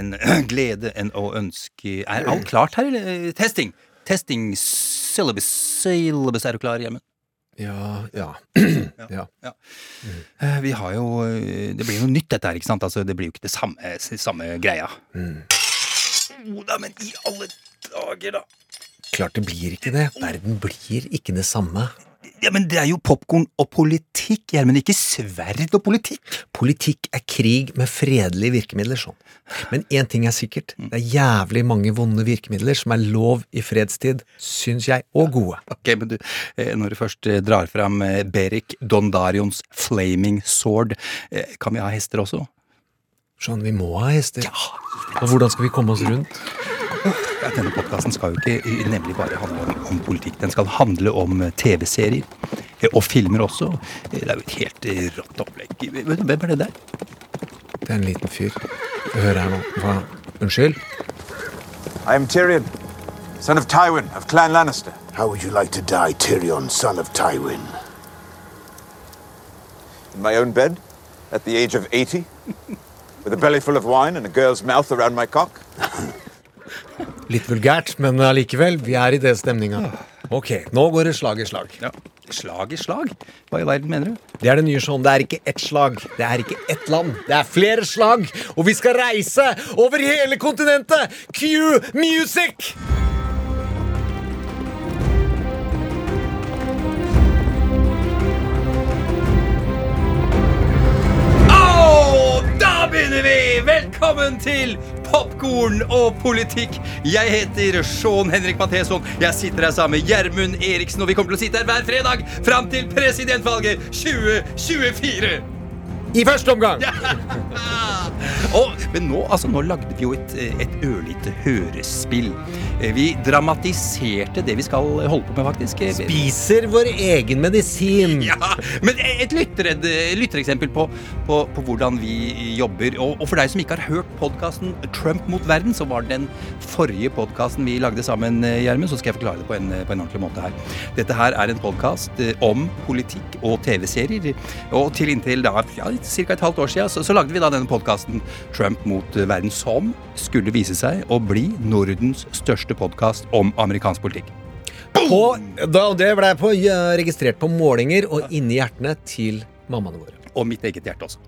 En glede en å ønske Er alt klart her, eller? Testing! Testing syllabus. Syllabus, er du klar, Gjermund? Ja, ja. ja. Ja. Eh, Vi har jo eh, Det blir jo noe nytt, dette her, ikke sant? Altså, det blir jo ikke det samme, samme greia. Oh, da, men i alle dager, da! Klart det blir ikke det. Verden blir ikke det samme. Ja, Men det er jo popkorn og politikk, Gjermund. Ikke sverd og politikk. Politikk er krig med fredelige virkemidler, sånn. Men én ting er sikkert. Det er jævlig mange vonde virkemidler som er lov i fredstid, syns jeg, og gode. Ok, men du, eh, når du først eh, drar fram eh, Berik Dondarions Flaming Sword, kan vi ha hester også? Sånn, vi må ha hester. Ja. Og hvordan skal vi komme oss rundt? Ja, denne podkasten skal jo ikke nemlig bare handle om, om politikk. Den skal handle om eh, TV-serier. eh, Og filmer også. Det er jo et helt eh, rått opplegg. Hvem er det der? Det er en liten fyr. Hører her nå. Hva? Unnskyld? I am Tyrion, son of Tywin of Clan Lannister. How would you like to die, Tyrion, son of Tywin? In my own bed, at the age of 80, with a belly full of wine and a girl's mouth around my cock. Litt vulgært, men allikevel. Vi er i det stemninga. Ok, nå går det slag i slag. Ja. Slag i slag? Hva i verden mener du? Det er det nye sånn. Det er ikke ett slag. Det er ikke ett land. Det er flere slag. Og vi skal reise over hele kontinentet! Cue music! Oh, da begynner vi! Velkommen til Popkorn og politikk. Jeg heter Sean Henrik Matheson. Jeg sitter her sammen med Gjermund Eriksen, og vi kommer til å sitte her hver fredag fram til presidentvalget 2024. I første omgang. Og, men nå, altså, nå lagde vi jo et, et ørlite hørespill. Eh, Vi dramatiserte det vi skal holde på med, faktisk. Eh, Spiser vår egen medisin. Ja, men et lytter, lyttereksempel på, på, på hvordan vi jobber. Og, og for deg som ikke har hørt podkasten Trump mot verden, så var det den forrige podkasten vi lagde sammen, eh, Gjermund. Så skal jeg forklare det på en, på en ordentlig måte her. Dette her er en podkast om politikk og TV-serier. Og til inntil da, ja, ca. et halvt år siden så, så lagde vi da denne podkasten Trump mot verden, som skulle vise seg å bli Nordens største podkast om amerikansk politikk. På, da, det ble på, ja, registrert på målinger og inni hjertene til mammaene våre. Og mitt eget hjerte også.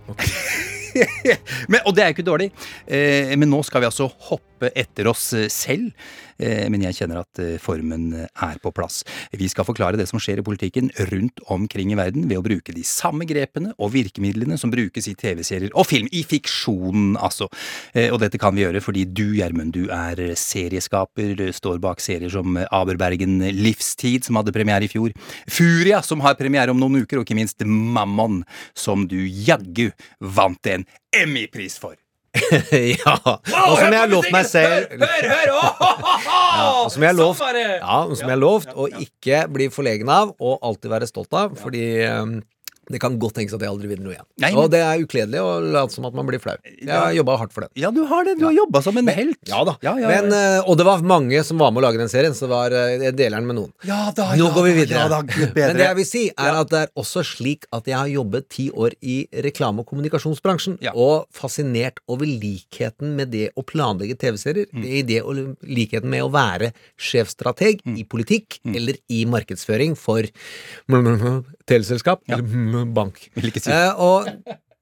men, og det er jo ikke dårlig. Eh, men nå skal vi altså hoppe etter oss eh, selv. Eh, men jeg kjenner at eh, formen er på plass. Vi skal forklare det som skjer i politikken rundt omkring i verden ved å bruke de samme grepene og virkemidlene som brukes i TV-serier og film. I fiksjonen, altså. Eh, og dette kan vi gjøre fordi du, Gjermund, du er serieskaper, står bak serier som Aberbergen Livstid, som hadde premiere i fjor. Furia, som har premiere om noen uker, og ikke minst Mammon, som du jaggu vant en Emmy-pris for. ja. Og som jeg har lovt meg selv Hør, hør! ja, og som jeg har lovt, Sånn ja, som jeg lovt å ikke bli forlegen av og alltid være stolt av, fordi um, det kan godt tenkes at jeg aldri vinner noe igjen. Nei, men- Og det er ukledelig å late som at man blir flau. Jeg har jobba hardt for det. Ja, du har det. Du har jobba som en helt. Ja da. Ja, ja, ja. Men, og det var mange som var med å lage den serien, så det var, eh, jeg deler den med noen. Ja da, Nå ja går vi videre. Ja da, bedre. Men det jeg vil si, er at det er også slik at jeg har jobbet ti år i reklame- og kommunikasjonsbransjen, Ja. og fascinert over likheten med det å planlegge TV-serier, Mm. i det å, likheten med å være sjefstrateg Mm. i politikk eller i markedsføring for teleselskap eller bank. Eh, og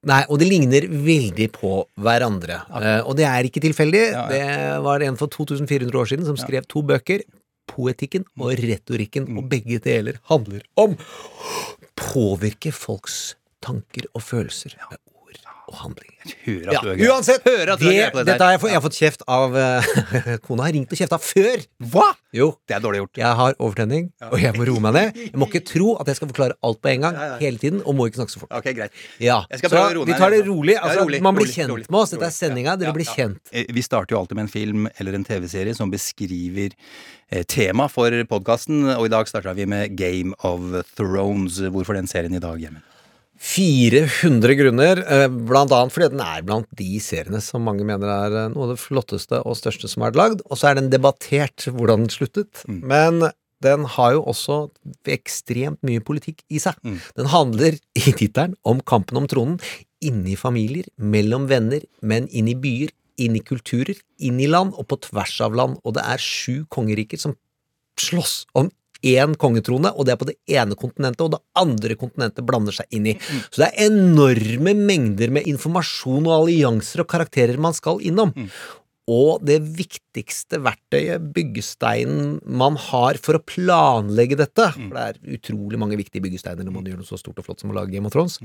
Nei, og det ligner veldig på hverandre. Eh, og det er ikke tilfeldig. Ja, ja. Det var en for 2400 år siden som skrev to bøker. Poetikken og retorikken, Mm. og begge deler handler om påvirke folks tanker og følelser og handling. Hører at Ja, du er uansett, Hører at du er på dette har jeg, fått, jeg har fått kjeft av eh, Kona har ringt og kjefta før! Hva? Jo. Det er dårlig gjort. Jeg har overtenning, og jeg må roe meg ned. Jeg må ikke tro at jeg skal forklare alt på en gang Ja, ja. hele tiden, og må ikke snakke så fort. Ok, greit. Ja, Jeg skal Så prøve å roe vi ned tar det litt. rolig. Ja, Altså, rolig, man blir rolig, kjent rolig, med oss. Dette rolig. er sendinga. Dere Ja, blir ja. kjent. Eh, Vi starter jo alltid med en film eller en TV-serie som beskriver eh, tema for podkasten, og i dag starta vi med Game of Thrones. Hvorfor den serien i dag, Gjermund? 400 grunner, eh, blant annet fordi den er blant de seriene som mange mener er eh, noe av det flotteste og største som er lagd, og så er den debattert hvordan den sluttet. Men den har jo også ekstremt mye politikk i seg. Den handler i tittelen om kampen om tronen inni familier, mellom venner, men inn i byer, inn i kulturer, inn i land og på tvers av land. Og det er sju kongeriker som slåss om én kongetrone, og det er på det ene kontinentet, og det andre kontinentet blander seg inn i. Så det er enorme mengder med informasjon og allianser og karakterer man skal innom. Og det viktigste verktøyet, byggesteinen man har for å planlegge dette, for det er utrolig mange viktige byggesteiner når man gjør noe så stort og flott som å lage Game of Thrones,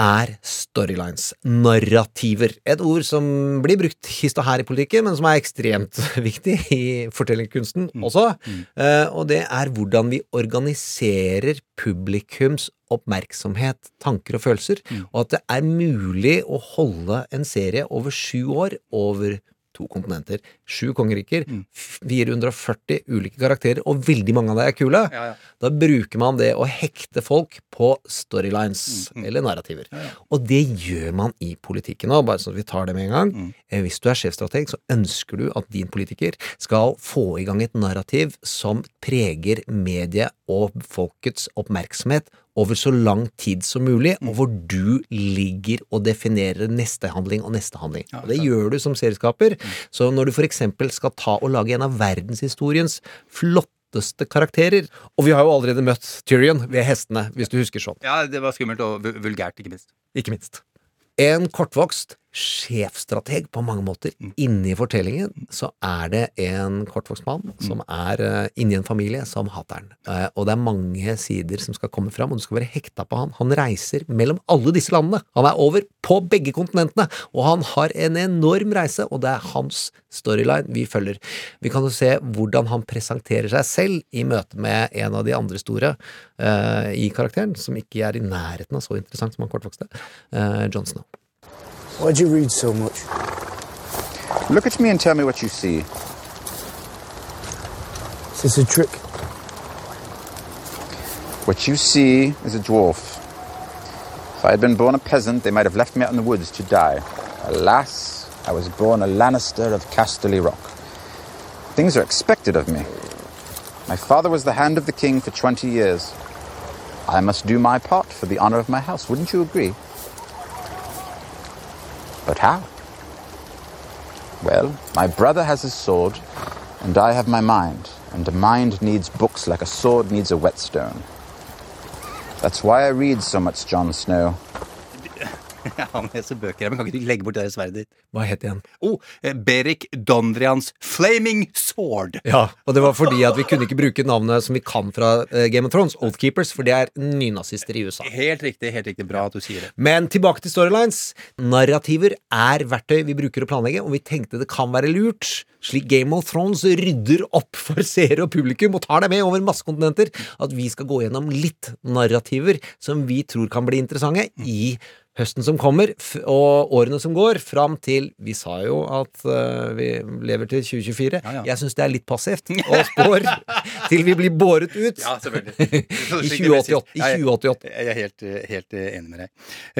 er storylines, narrativer. Et ord som blir brukt hist og her i politikken, men som er ekstremt viktig i fortellerkunsten også. Eh, og det er hvordan vi organiserer publikums oppmerksomhet, tanker og følelser, og at det er mulig å holde en serie over sju år over to kontinenter, sju kongeriker, 440 ulike karakterer, og veldig mange av dem er kule. Ja, ja. Da bruker man det å hekte folk på storylines, eller narrativer. Og det gjør man i politikken nå, bare så vi tar det med en gang. Mm. Hvis du er sjefstrateg, så ønsker du at din politiker skal få i gang et narrativ som preger mediet og folkets oppmerksomhet over så lang tid som mulig, og hvor du ligger og definerer neste handling og neste handling. Og det gjør du som serieskaper. Så når du eksempel skal ta og lage en av verdenshistoriens flotteste karakterer Og vi har jo allerede møtt Tyrion ved hestene, hvis du husker sånn. Ja, det var skummelt og vulgært, ikke minst. Ikke minst. En kortvokst sjefstrateg på mange måter. Inni fortellingen så er det en kortvokst mann som er uh, inni en familie som hater han. Eh, og det er mange sider som skal komme fram, og du skal være hekta på han. Han reiser mellom alle disse landene. Han er over på begge kontinentene, og han har en enorm reise, og det er hans storyline vi følger. Vi kan jo se hvordan han presenterer seg selv i møte med en av de andre store uh, i karakteren, som ikke er i nærheten av så interessant som han kortvokste, John Snow. Why'd you read so much? Look at me and tell me what you see. This is this a trick? What you see is a dwarf. If I had been born a peasant, they might have left me out in the woods to die. Alas, I was born a Lannister of Casterly Rock. Things are expected of me. My father was the hand of the king for 20 years. I must do my part for the honor of my house, wouldn't you agree? But how? Well, my brother has his sword, and I have my mind, and a mind needs books like a sword needs a whetstone. That's why I read so much Jon Snow. Han leser bøker, men kan ikke du legge bort det der sverdet ditt? Hva het igjen? Oh, Berik Dondrians Flaming Sword. Ja, og det var fordi at vi kunne ikke bruke navnet som vi kan fra eh, Game of Thrones, Oathkeepers, for det er nynazister i USA. Helt riktig, helt riktig. Bra at du sier det. Men tilbake til storylines. Narrativer er verktøy vi bruker å planlegge, og vi tenkte det kan være lurt, slik Game of Thrones rydder opp for seere og publikum og tar deg med over masse kontinenter, at vi skal gå gjennom litt narrativer som vi tror kan bli interessante i høsten som kommer, og årene som går, fram til Vi sa jo at uh, vi lever til 2024. Ja, ja. Jeg syns det er litt passivt å spår til vi blir båret ut Ja, i 2088. I 2088. Jeg er helt, helt eh, enig med deg.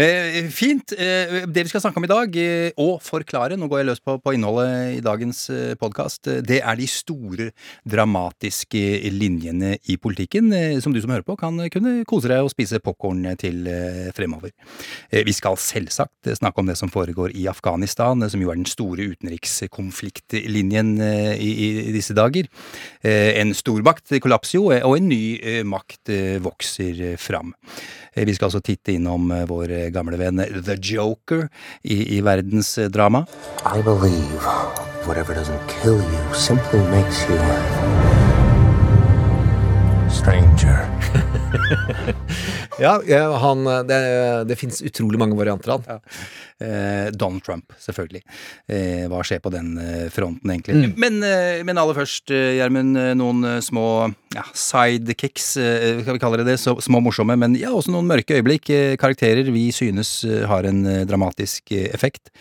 Eh, fint. Eh, det vi skal snakke om i dag, eh, og forklare, nå går jeg løs på, på innholdet i dagens eh, podkast, det er de store dramatiske linjene i politikken, som du som hører på kan kunne kose deg og spise popkorn til fremover. Vi skal selvsagt snakke om det som foregår i Afghanistan, som jo er den store utenrikskonfliktlinjen eh, i, disse dager. Eh, En stormakt kollapser jo, eh, og en ny makt vokser fram. Vi skal altså titte innom vår gamle venn The Joker i, i verdensdrama. I believe whatever doesn't kill you simply makes you stranger. Ja, ja, han Det, det fins utrolig mange varianter av han. Eh, Donald Trump, selvfølgelig. Eh, hva skjer på den eh, fronten, egentlig? Mm. Men, eh, men aller først, eh, Gjermund, noen små ja, sidekicks, skal vi kalle det det. Så, små morsomme, men ja, også noen mørke øyeblikk. Karakterer vi synes har en dramatisk effekt,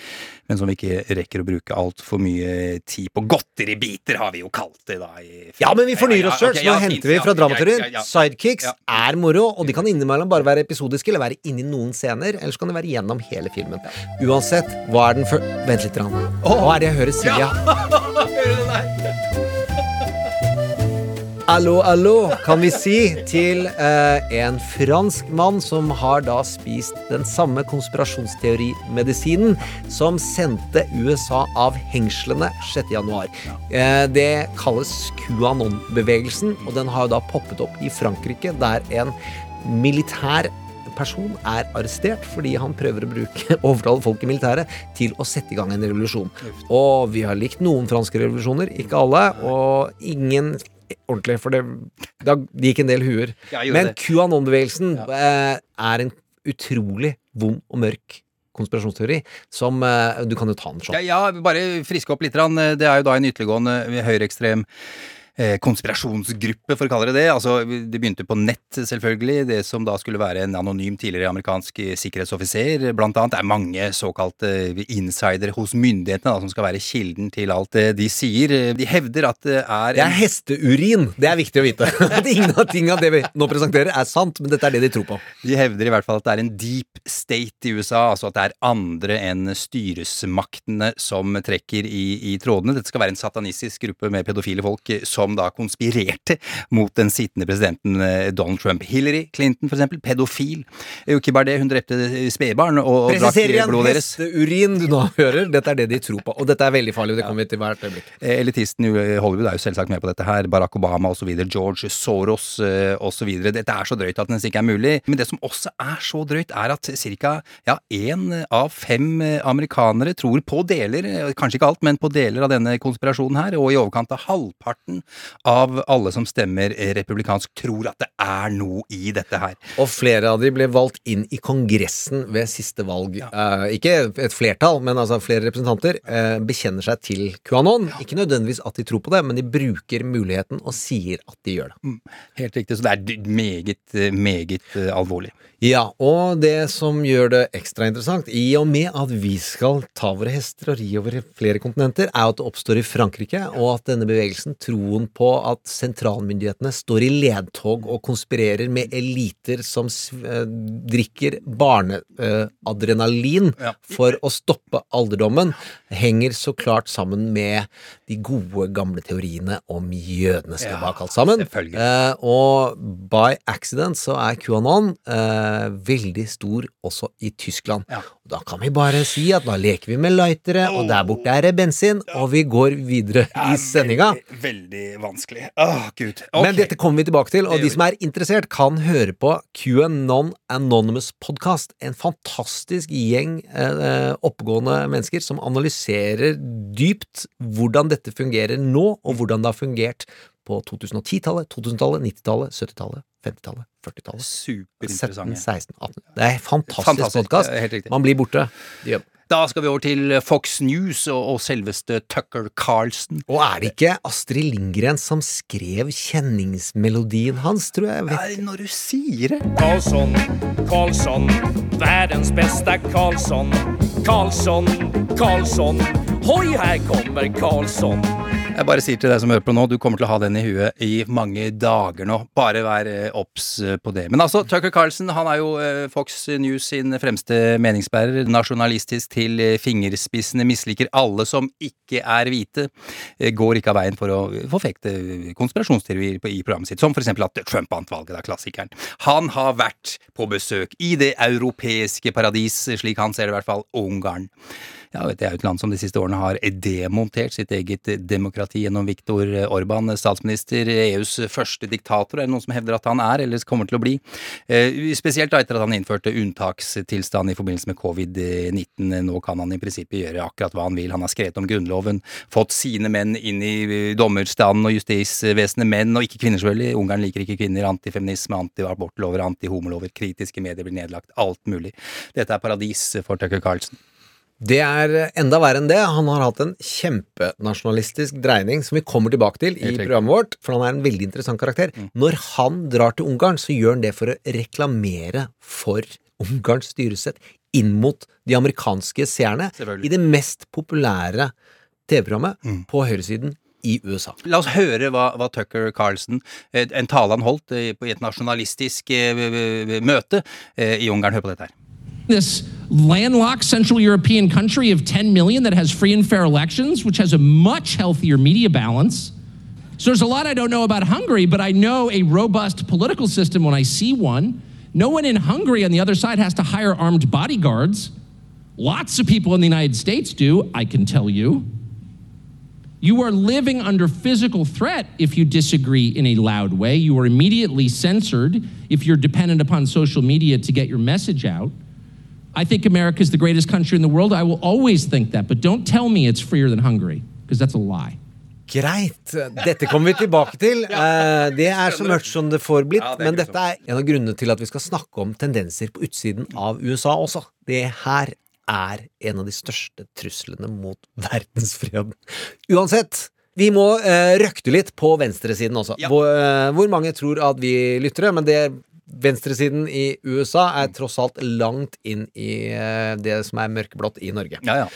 men som vi ikke rekker å bruke altfor mye tid på. Godteribiter har vi jo kalt det, da. i- Ja, men vi fornyer oss sjøl, så nå henter vi fra dramaturgien. Sidekicks er moro, og de kan innimellom bare være episodiske eller være inni noen scener, eller så kan de være gjennom hele filmen. Uansett, hva er den før Vent litt. Rann. Hva er det jeg hører Silja? Allo, allo, kan vi si til eh, en fransk mann som har da spist den samme konspirasjonsteorimedisinen som sendte USA av hengslene 6. januar. Eh, det kalles QAnon-bevegelsen, og den har jo da poppet opp i Frankrike, der en militær person er arrestert fordi han prøver å bruke overtale folk i militæret til å sette i gang en revolusjon. Og vi har likt noen franske revolusjoner, ikke alle, og ingen ordentlig, for det, da, gikk en del huer. Men. QAnon-bevegelsen eh, er en utrolig vond og mørk konspirasjonsteori som eh, Du kan jo ta den sånn. Ja, ja, bare friske opp litt. Det er jo da en ytterliggående høyreekstrem konspirasjonsgruppe, for å kalle det det. Altså, det begynte på nett, selvfølgelig. Det som da skulle være en anonym tidligere amerikansk sikkerhetsoffiser, blant annet. Det er mange såkalte insidere hos myndighetene da, som skal være kilden til alt det de sier. De hevder at det er Det er hesteurin! Det er viktig å vite. At ingen av tingene det vi nå presenterer, er sant, men dette er det de tror på. De hevder i hvert fall at det er en deep state i USA, altså at det er andre enn styresmaktene som trekker i, i trådene. Dette skal være en satanistisk gruppe med pedofile folk eh, som da konspirerte mot den sittende presidenten eh, Donald Trump. Hillary Clinton, for eksempel, pedofil. Eh, Jo ikke bare det, hun drepte spedbarn og, drakk blodet deres. Presiserer igjen urin du nå hører. Dette er det de tror på. Og dette er veldig farlig, det kommer vi til hvert øyeblikk. Eh, Elitisten i Hollywood er jo selvsagt med på dette her. Barack Obama osv. George Soros eh, osv. Dette er så drøyt at det nesten ikke er mulig. Men det som også er så drøyt, er at ca. Ja, én av fem eh, amerikanere tror på deler, eh, kanskje ikke alt, men på deler av denne konspirasjonen her. Og i overkant av halvparten av alle som stemmer republikansk, tror at det er noe i dette her. Og flere av de ble valgt inn i Kongressen ved siste valg. Eh, ikke et flertall, men altså flere representanter eh, bekjenner seg til QAnon. Ikke nødvendigvis at de tror på det, men de bruker muligheten og sier at de gjør det. Helt riktig. Så det er meget, eh, meget eh, alvorlig. Ja, og det som gjør det ekstra interessant, i og med at vi skal ta våre hester og ri over flere kontinenter, er at det oppstår i Frankrike, og at denne bevegelsen, troen på at sentralmyndighetene står i ledtog og konspirerer med eliter som eh, drikker barneadrenalin Ja. for å stoppe alderdommen, henger så klart sammen med de gode, gamle teoriene om jødene skal være kalt sammen. Eh, og by accident så er QAnon eh, veldig stor også i Tyskland. Ja. Da kan vi bare si at da leker vi med lightere, og der borte er det bensin, og vi går videre i sendinga. Veldig, veldig vanskelig. Åh, gud. Men dette kommer vi tilbake til, og de som er interessert, kan høre på QAnon Anonymous Podcast. En fantastisk gjeng eh, oppegående mennesker som analyserer dypt hvordan dette fungerer nå, og hvordan det har fungert på 2010-tallet, 2000-tallet, 90-tallet, 70-tallet, 50-tallet, 40-tallet. 17, 16, 18 Det er fantastisk, Fantastisk, podkast. Man blir borte. Det gjør man. Da skal vi over til Fox News og, og selveste Tucker Carlson. Og er det ikke Astrid Lindgren som skrev kjenningsmelodien hans, tror jeg? Nei, når du sier det Carlsson, Carlsson, verdens beste Carlsson. Carlsson, Carlsson, hoi, her kommer Karlsson. Jeg bare sier til deg som hører på nå, du kommer til å ha den i huet i mange dager nå. Bare vær eh, obs eh, på det. Men altså, Tucker Carlson han er jo eh, Fox News sin fremste meningsbærer. Nasjonalistisk til fingerspissene, misliker alle som ikke er hvite. Går ikke av veien for å forfekte konspirasjonsteorier i programmet sitt, som eksempel at Trump vant valget, da, klassikeren. Han har vært på besøk i det europeiske paradis, slik han ser det i hvert fall, Ungarn. Ja, det er jo et land som de siste årene har demontert sitt eget demokrati gjennom Viktor Orban, statsminister, EUs første diktator, er det noen som hevder at han er, eller kommer til å bli. Eh, spesielt etter at han innførte unntakstilstand i forbindelse med covid-19. Nå kan han i prinsippet gjøre akkurat hva han vil. Han har skrevet om Grunnloven, fått sine menn inn i dommerstanden og justisvesenet, menn og ikke kvinner selvfølgelig. Ungarn liker ikke kvinner, antifeminisme, antiabortlover, antihomolover, kritiske medier blir nedlagt, alt mulig. Dette er paradis for Tucker Carlson. Det er enda verre enn det. Han har hatt en kjempenasjonalistisk dreining som vi kommer tilbake til i programmet vårt, for han er en veldig interessant karakter. Når han drar til Ungarn, så gjør han det for å reklamere for Ungarns styresett inn mot de amerikanske seerne i det mest populære TV-programmet på høyresiden i USA. La oss høre hva, hva Tucker Carlson, eh, en tale han holdt eh, i et nasjonalistisk eh, møte eh, i Ungarn. Hør på dette her. This landlocked Central European country of 10 million that has free and fair elections, which has a much healthier media balance. So there's a lot I don't know about Hungary, but I know a robust political system when I see one. No one in Hungary on the other side has to hire armed bodyguards. Lots of people in the United States do, I can tell you. You are living under physical threat if you disagree in a loud way. You are immediately censored if you're dependent upon social media to get your message out. I think America is the greatest country in the world. I will always think that, but don't tell me it's freer than Hungary, because that's a lie. Greit. Dette kommer vi tilbake til. Eh, Det er så mørkt som det får blitt. Men dette er en av grunnene til at vi skal snakke om tendenser på utsiden av USA også. Det her er en av de største truslene mot verdensfreden. Uansett. Vi må eh, røkte litt på venstresiden også. Hvor, eh, hvor mange tror at vi lyttere, men det venstresiden i USA er tross alt langt inn i eh, det som er mørkeblått i Norge. Ja, ja.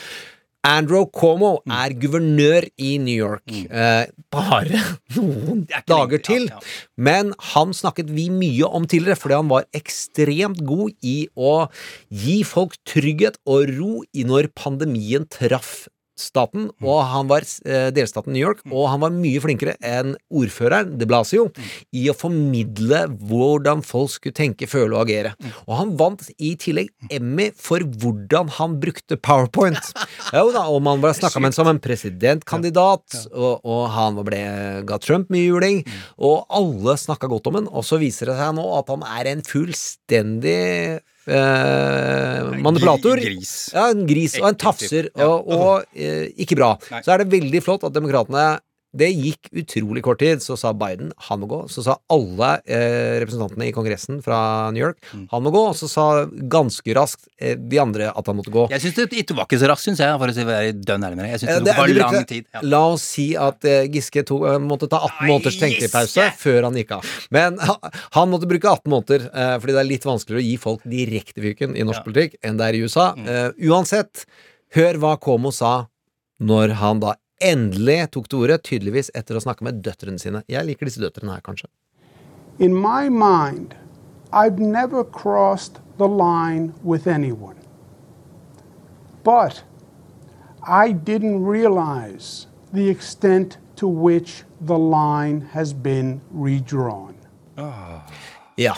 Andrew Cuomo er guvernør i New York. Eh, bare noen er dager til. ja, ja. Men han snakket vi mye om tidligere, fordi han var ekstremt god i å gi folk trygghet og ro i når pandemien traff staten, Mm. og han var eh, delstaten New York, og han var mye flinkere enn ordføreren, de Blasio, Mm. i å formidle hvordan folk skulle tenke, føle og agere. Mm. Og han vant i tillegg Emmy for hvordan han brukte PowerPoint. Jo da, og man snakka med ham som en presidentkandidat, og, og han ble, ga Trump mye juling, Mm. og alle snakka godt om ham, og så viser det seg nå at han er en fullstendig eh, manipulator. Gris. Ja, en gris og en tafser, og, og eh, ikke bra. Så er det veldig flott at demokratene det gikk utrolig kort tid, så sa Biden han må gå. Så sa alle eh, representantene i Kongressen fra New York Mm. han må gå. Og så sa ganske raskt eh, de andre at han måtte gå. Jeg syns det, det var ikke så raskt, syns jeg, for å si- være dønn ærlig med deg. Jeg syns det, det tok for lang tid. Ja. La oss si at eh, Giske to, eh, måtte ta 18 Nei, måneders tenkepause før han gikk av. Men ha, han måtte bruke 18 måneder, eh, fordi det er litt vanskeligere å gi folk direkte fyken i norsk Ja. Mm. politikk enn det er i USA. Eh, uansett, hør hva Komo sa når han da endelig tok til orde, tydeligvis etter å snakke med døtrene sine. Jeg liker disse døtrene her, kanskje. In my mind, I've never crossed the line with anyone. But I didn't realize the extent to which the line has been redrawn. Ja.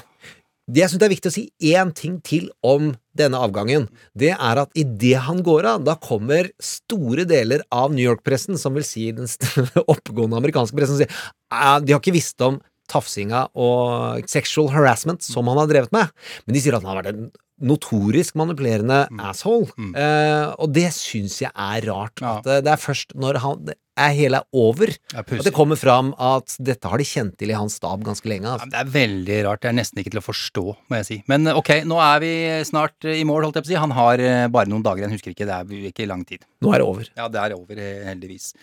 Det jeg syns er viktig å si én ting til om denne avgangen, det er at idet han går av, da kommer store deler av New York-pressen, som vil si den oppegående amerikanske pressen, sier «Ah, de har ikke visst om tafsinga og sexual harassment som han har drevet med, men de sier at han har vært en notorisk manipulerende asshole. Eh, og det syns jeg er rart. Ja. At det, det er først når han er hele over, at det kommer fram at dette har de kjent til i hans stab ganske lenge. Altså. Ja, Det er veldig rart. Det er nesten ikke til å forstå, må jeg si. Men ok, nå er vi snart i mål, holdt jeg på å si. Han har eh, bare noen dager igjen, husker ikke. Det er ikke lang tid. Nå er det over. Ja, det er over, eh, heldigvis.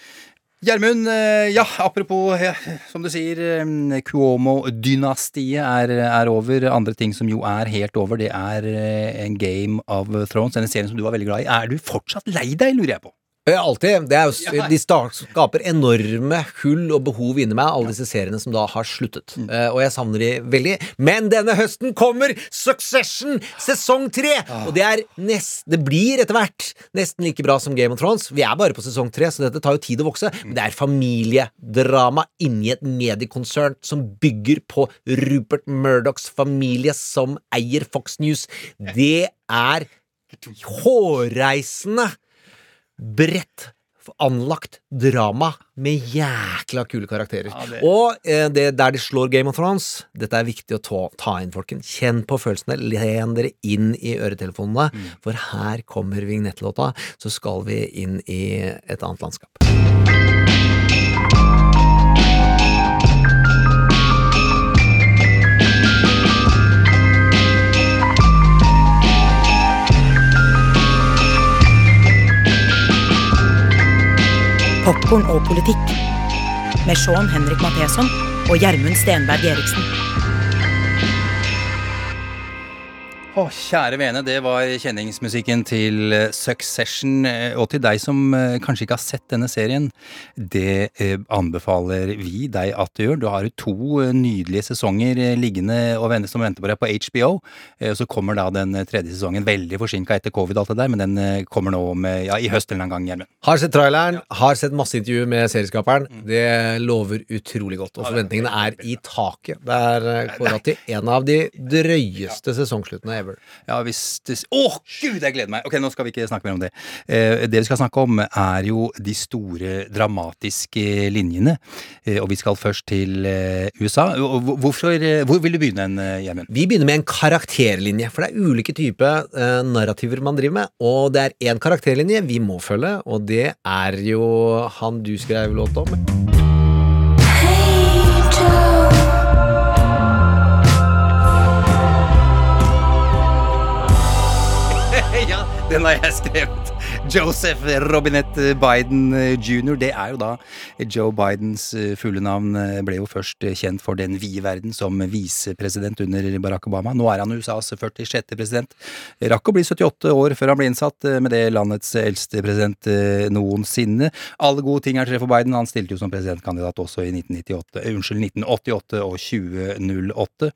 Gjermund, eh, ja, apropos, ja, som du sier, eh, Cuomo-dynastiet er, er over. Andre ting som jo er helt over, det er eh, en Game of Thrones, en serie som du var veldig glad i. Er du fortsatt lei deg, lurer jeg på? Alltid. Det er jo. De skaper enorme hull og behov inni meg, alle disse seriene som da har sluttet. Mm. Uh, og jeg savner de veldig. Men denne høsten kommer Succession sesong tre! Ah. Og det er nest, Det blir etter hvert nesten like bra som Game of Thrones. Vi er bare på sesong tre, så dette tar jo tid å vokse. Mm. Men det er familiedrama inni et mediekonsern som bygger på Rupert Murdochs familie, som eier Fox News. Det er hårreisende bredt anlagt drama med jækla kule karakterer. Ja, det- Og eh, det, der de slår Game of Thrones Dette er viktig å ta, ta inn, folken. Kjenn på følelsene. Len dere inn i øretelefonene. Mm. For her kommer vignettlåta. Så skal vi inn i et annet landskap. Popkorn og politikk. Med Sean Henrik Matheson og Gjermund Stenberg Eriksen. Å, kjære vene, det var kjenningsmusikken til eh, Succession. eh, Og til deg som eh, kanskje ikke har sett denne serien, det anbefaler vi deg at du gjør. Du har jo to nydelige sesonger liggende og venter som venter på deg på HBO. Så kommer da den tredje sesongen, veldig forsinka etter covid og alt det der, men den kommer nå med, ja, i høst eller en gang, Gjermund. Har sett traileren, har sett masse intervju med serieskaperen. Det lover utrolig godt, og forventningene er i taket. Det er kåra til en av de drøyeste sesongsluttene ever. Ja, hvis det Å, gud, jeg gleder meg! Ok, nå skal vi ikke snakke mer om det. Eh, det vi skal snakke om, er jo de store dramatiske linjene. Eh, og vi skal først til eh, USA. Hvor- Hvorfor, eh, hvor vil du begynne, eh, Gjermund? Vi begynner med en karakterlinje, for det er ulike typer eh, narrativer man driver med. Og det er én karakterlinje vi må følge, og det er jo han du skrev låt om. Hey, den har jeg skrevet. Joseph Robinette Biden jr. Det er jo da Joe Bidens eh, fulle navn. eh, Ble jo først eh, kjent for den vide verden som visepresident under Barack Obama. Nå er han USAs 46. president. Rakk å bli 78 år før han ble innsatt, eh, med det landets eldste president eh, noensinne. Alle gode ting er tre for Biden. Han stilte jo som presidentkandidat også i 1998, eh, unnskyld, 1988 og 2008.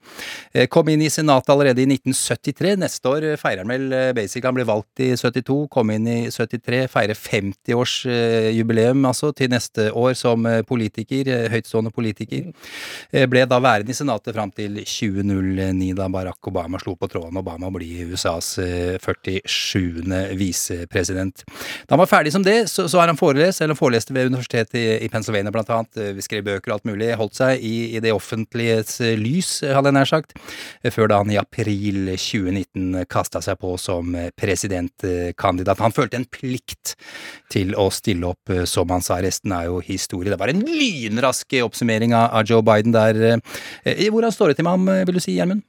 Eh, Kom inn i Senatet allerede i 1973. Neste år eh, feirer han vel basic. Han ble valgt i 72, kom inn i 73, feire 50-årsjubileum altså til neste år som eh, politiker, eh, høytstående politiker. Eh, Ble da værende i Senatet fram til 2009, da Barack Obama slo på tråden. Obama blir USAs eh, 47. visepresident. Da han var ferdig som det, så, så har han forelest, eller foreleste ved universitetet i, i Pennsylvania blant annet, eh, skrev bøker og alt mulig, holdt seg i, i det offentliges eh, lys, eh, hadde jeg nær sagt, eh, før da han i april 2019 kasta seg på som eh, presidentkandidat. Han følte en plikt til å stille opp, eh, som han sa. Resten er jo historie. Det var en lynrask oppsummering av, Joe Biden der. eh. Hvordan står det til med ham, eh, vil du si, Gjermund?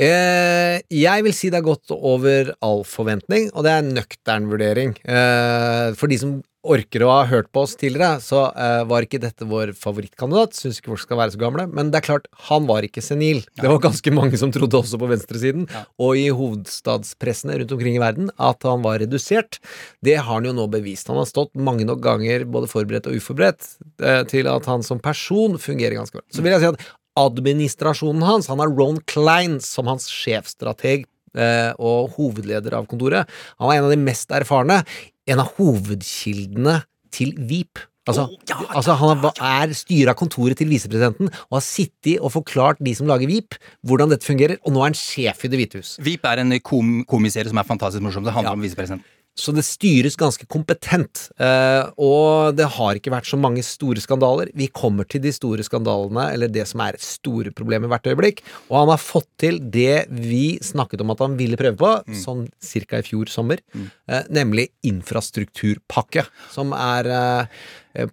Eh, jeg vil si det er gått over all forventning, og det er en nøktern vurdering. Eh, for de som orker å ha hørt på oss tidligere, så eh, var ikke dette vår favorittkandidat. Syns ikke folk skal være så gamle. Men det er klart, han var ikke senil. Det var ganske mange som trodde også på venstresiden, og i hovedstadspressene rundt omkring i verden, at han var redusert. Det har han jo nå bevist. Han har stått mange nok ganger, både forberedt og uforberedt, eh, til at han som person fungerer ganske bra. Så vil jeg si at administrasjonen hans, han har Ron Klein som hans sjefstrateg eh, og hovedleder av kontoret. Han var en av de mest erfarne. En av hovedkildene til VIP. Altså, altså Han er, er styret av kontoret til visepresidenten og har sittet og forklart de som lager VIP, hvordan dette fungerer, og nå er han sjef i Det hvite hus. VIP er en kom komiserie som er fantastisk morsom. Det handler om visepresident. Så det styres ganske kompetent, eh, og det har ikke vært så mange store skandaler. Vi kommer til de store skandalene, eller det som er store problemer hvert øyeblikk. Og han har fått til det vi snakket om at han ville prøve på, sånn cirka i fjor sommer, eh, nemlig infrastrukturpakke, som er eh,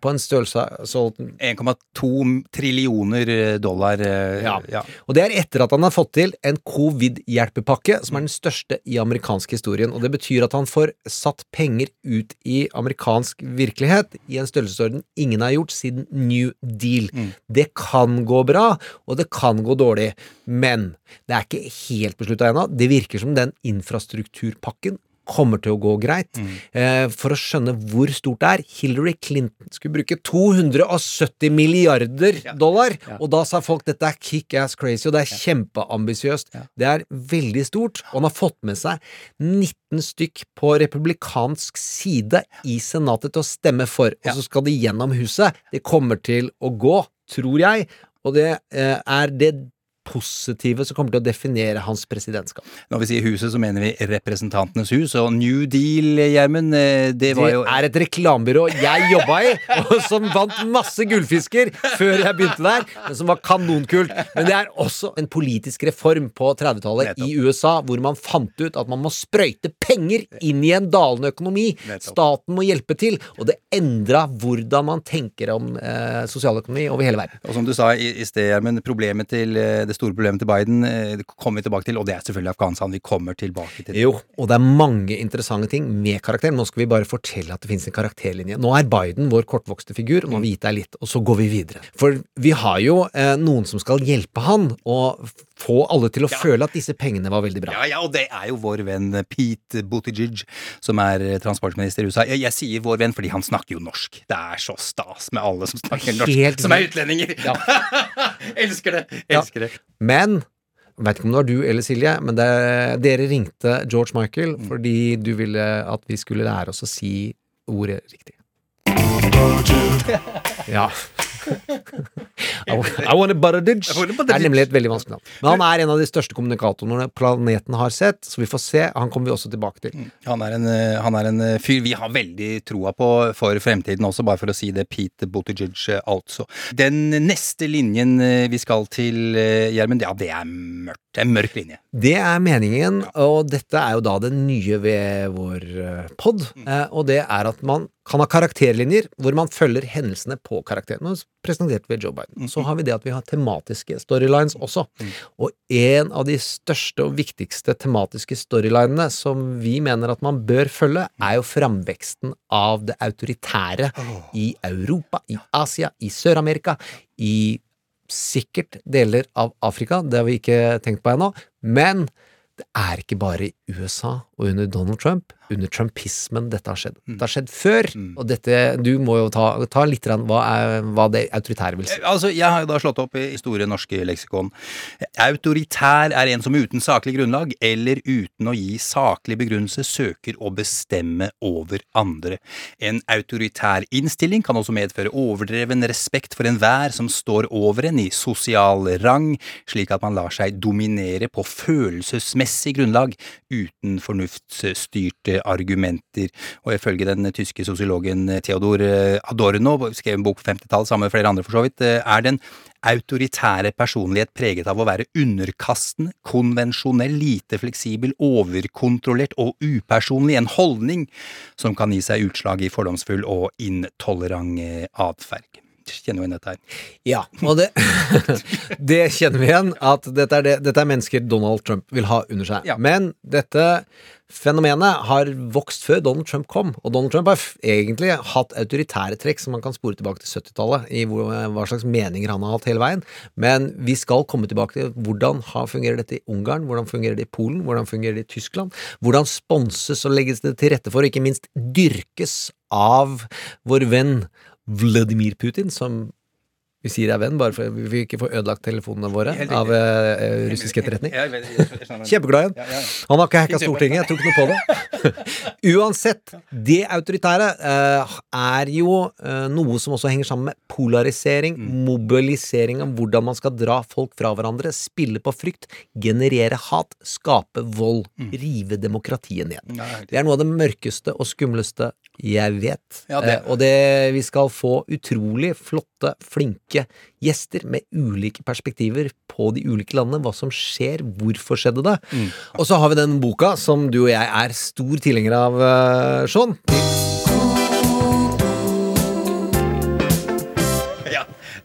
på en størrelse sånn 1,2 trillioner dollar. eh, Ja. ja. Og det er etter at han har fått til en covid-hjelpepakke, som er den største i amerikansk historien. Og det betyr at han får satt penger ut i amerikansk virkelighet i en størrelsesorden ingen har gjort siden New Deal. Det kan gå bra, og det kan gå dårlig, men det er ikke helt beslutta ennå. Det virker som den infrastrukturpakken kommer til å gå greit. Eh, for å skjønne hvor stort det er Hillary Clinton skulle bruke 270 milliarder dollar, og da sa folk dette er kick-ass crazy, og det er kjempeambisiøst. Det er veldig stort, og han har fått med seg 19 stykk på republikansk side i Senatet til å stemme for, og så skal de gjennom huset. Det kommer til å gå, tror jeg, og det eh, er det positive som kommer til å definere hans presidentskap. Når vi sier huset, så mener vi Representantenes hus. Og New Deal, Gjermund, eh, det var jo Det er et reklamebyrå jeg jobba i, og som vant masse gullfisker før jeg begynte der, men som var kanonkult. Men det er også en politisk reform på 30-tallet i USA, hvor man fant ut at man må sprøyte penger inn i en dalende økonomi. Nettopp. Staten må hjelpe til, og det endra hvordan man tenker om eh, sosialøkonomi over hele verden. Og som du sa i, i sted, Gjermund, problemet til, eh, det store problemet til Biden eh, det kommer vi tilbake til, og det er selvfølgelig Afghanistan. Vi kommer tilbake til det. Jo, og det er mange interessante ting med karakteren. Nå skal vi bare fortelle at det finnes en karakterlinje. Nå er Biden vår kortvokste figur, og nå har vi gitt deg litt, og så går vi videre. For vi har jo eh, noen som skal hjelpe han, og få alle til å føle at disse pengene var veldig bra. Ja, ja, og det er jo vår venn Pete Buttigieg, som er eh, transportminister i USA. Jeg, jeg sier vår venn fordi han snakker jo norsk. Det er så stas med alle som snakker norsk, Helt som er utlendinger. Ja. elsker det! Ja. Elsker det. Men Vet ikke om det var du eller Silje, men det, dere ringte George Michael fordi du ville at vi skulle lære oss å si ordet riktig. Ja. I, want a Det er nemlig et veldig vanskelig navn. Men han er en av de største kommunikatorene planeten har sett, så vi får se. Han kommer vi også tilbake til. Han er, en, eh, han er en eh, fyr vi har veldig troa på for fremtiden også, bare for å si det. Pete Buttigieg, eh, altså. Den neste linjen vi skal til, Gjermund, ja, det er mørkt. Det er mørk linje. Det er meningen, og dette er jo da det nye ved vår pod, eh, og det er at man kan ha karakterlinjer hvor man følger hendelsene på karakteren. Nå presenterte vi Joe Biden. Så har vi det at vi har tematiske storylines også. Og en av de største og viktigste tematiske storylinene som vi mener at man bør følge, er jo framveksten av det autoritære i Europa, i Asia, i Sør-Amerika, i sikkert deler av Afrika, det har vi ikke tenkt på ennå, men det er ikke bare i USA og under Donald Trump, under trumpismen dette har skjedd. Det har skjedd før, og dette, du må jo ta, ta litt hva, er, hva det autoritære vil si. Altså, Jeg har jo da slått opp i i Store norske leksikon. Autoritær er en som uten saklig grunnlag eller uten å gi saklig begrunnelse søker å bestemme over andre. En autoritær innstilling kan også medføre overdreven respekt for enhver som står over en i sosial rang, slik at man lar seg dominere på følelsesmessig grunnlag uten fornuftsstyrte argumenter. Og ifølge den tyske sosiologen Theodor eh, Adorno, skrev en bok på 50-tallet sammen med flere andre for så vidt, eh, er den autoritære personlighet preget av å være underkastende, konvensjonell, lite fleksibel, overkontrollert og upersonlig, en holdning som kan gi seg utslag i fordomsfull og intolerant eh, atferd. Kjenner jo igjen dette her? Ja, og det, det kjenner vi igjen, at dette er, det, dette er mennesker Donald Trump vil ha under seg. Men dette fenomenet har vokst før Donald Trump kom, og Donald Trump har egentlig hatt autoritære trekk som man kan spore tilbake til 70-tallet, i hvor, hva slags meninger han har hatt hele veien. Men vi skal komme tilbake til hvordan har, fungerer dette i Ungarn, hvordan fungerer det i Polen, hvordan fungerer det i Tyskland, hvordan sponses og legges det til rette for, og ikke minst dyrkes av vår venn Vladimir Putin, som vi sier er venn, bare for vi vil ikke få ødelagt telefonene våre av eh, russisk etterretning. Kjempeglad i Ja, han. har ikke hacka. Stortinget, jeg tror ikke noe på det. Uansett, det autoritære uh, er jo uh, noe som også henger sammen med polarisering, Mm. mobilisering av hvordan man skal dra folk fra hverandre, spille på frykt, generere hat, skape vold, rive demokratiet ned. Mm. Det er noe av det mørkeste og skumleste jeg vet. Ja, det- Eh, og det, vi skal få utrolig flotte, flinke gjester med ulike perspektiver på de ulike landene. Hva som skjer, hvorfor skjedde det. Mm. Og så har vi den boka som du og jeg er stor tilhenger av, eh, Sean.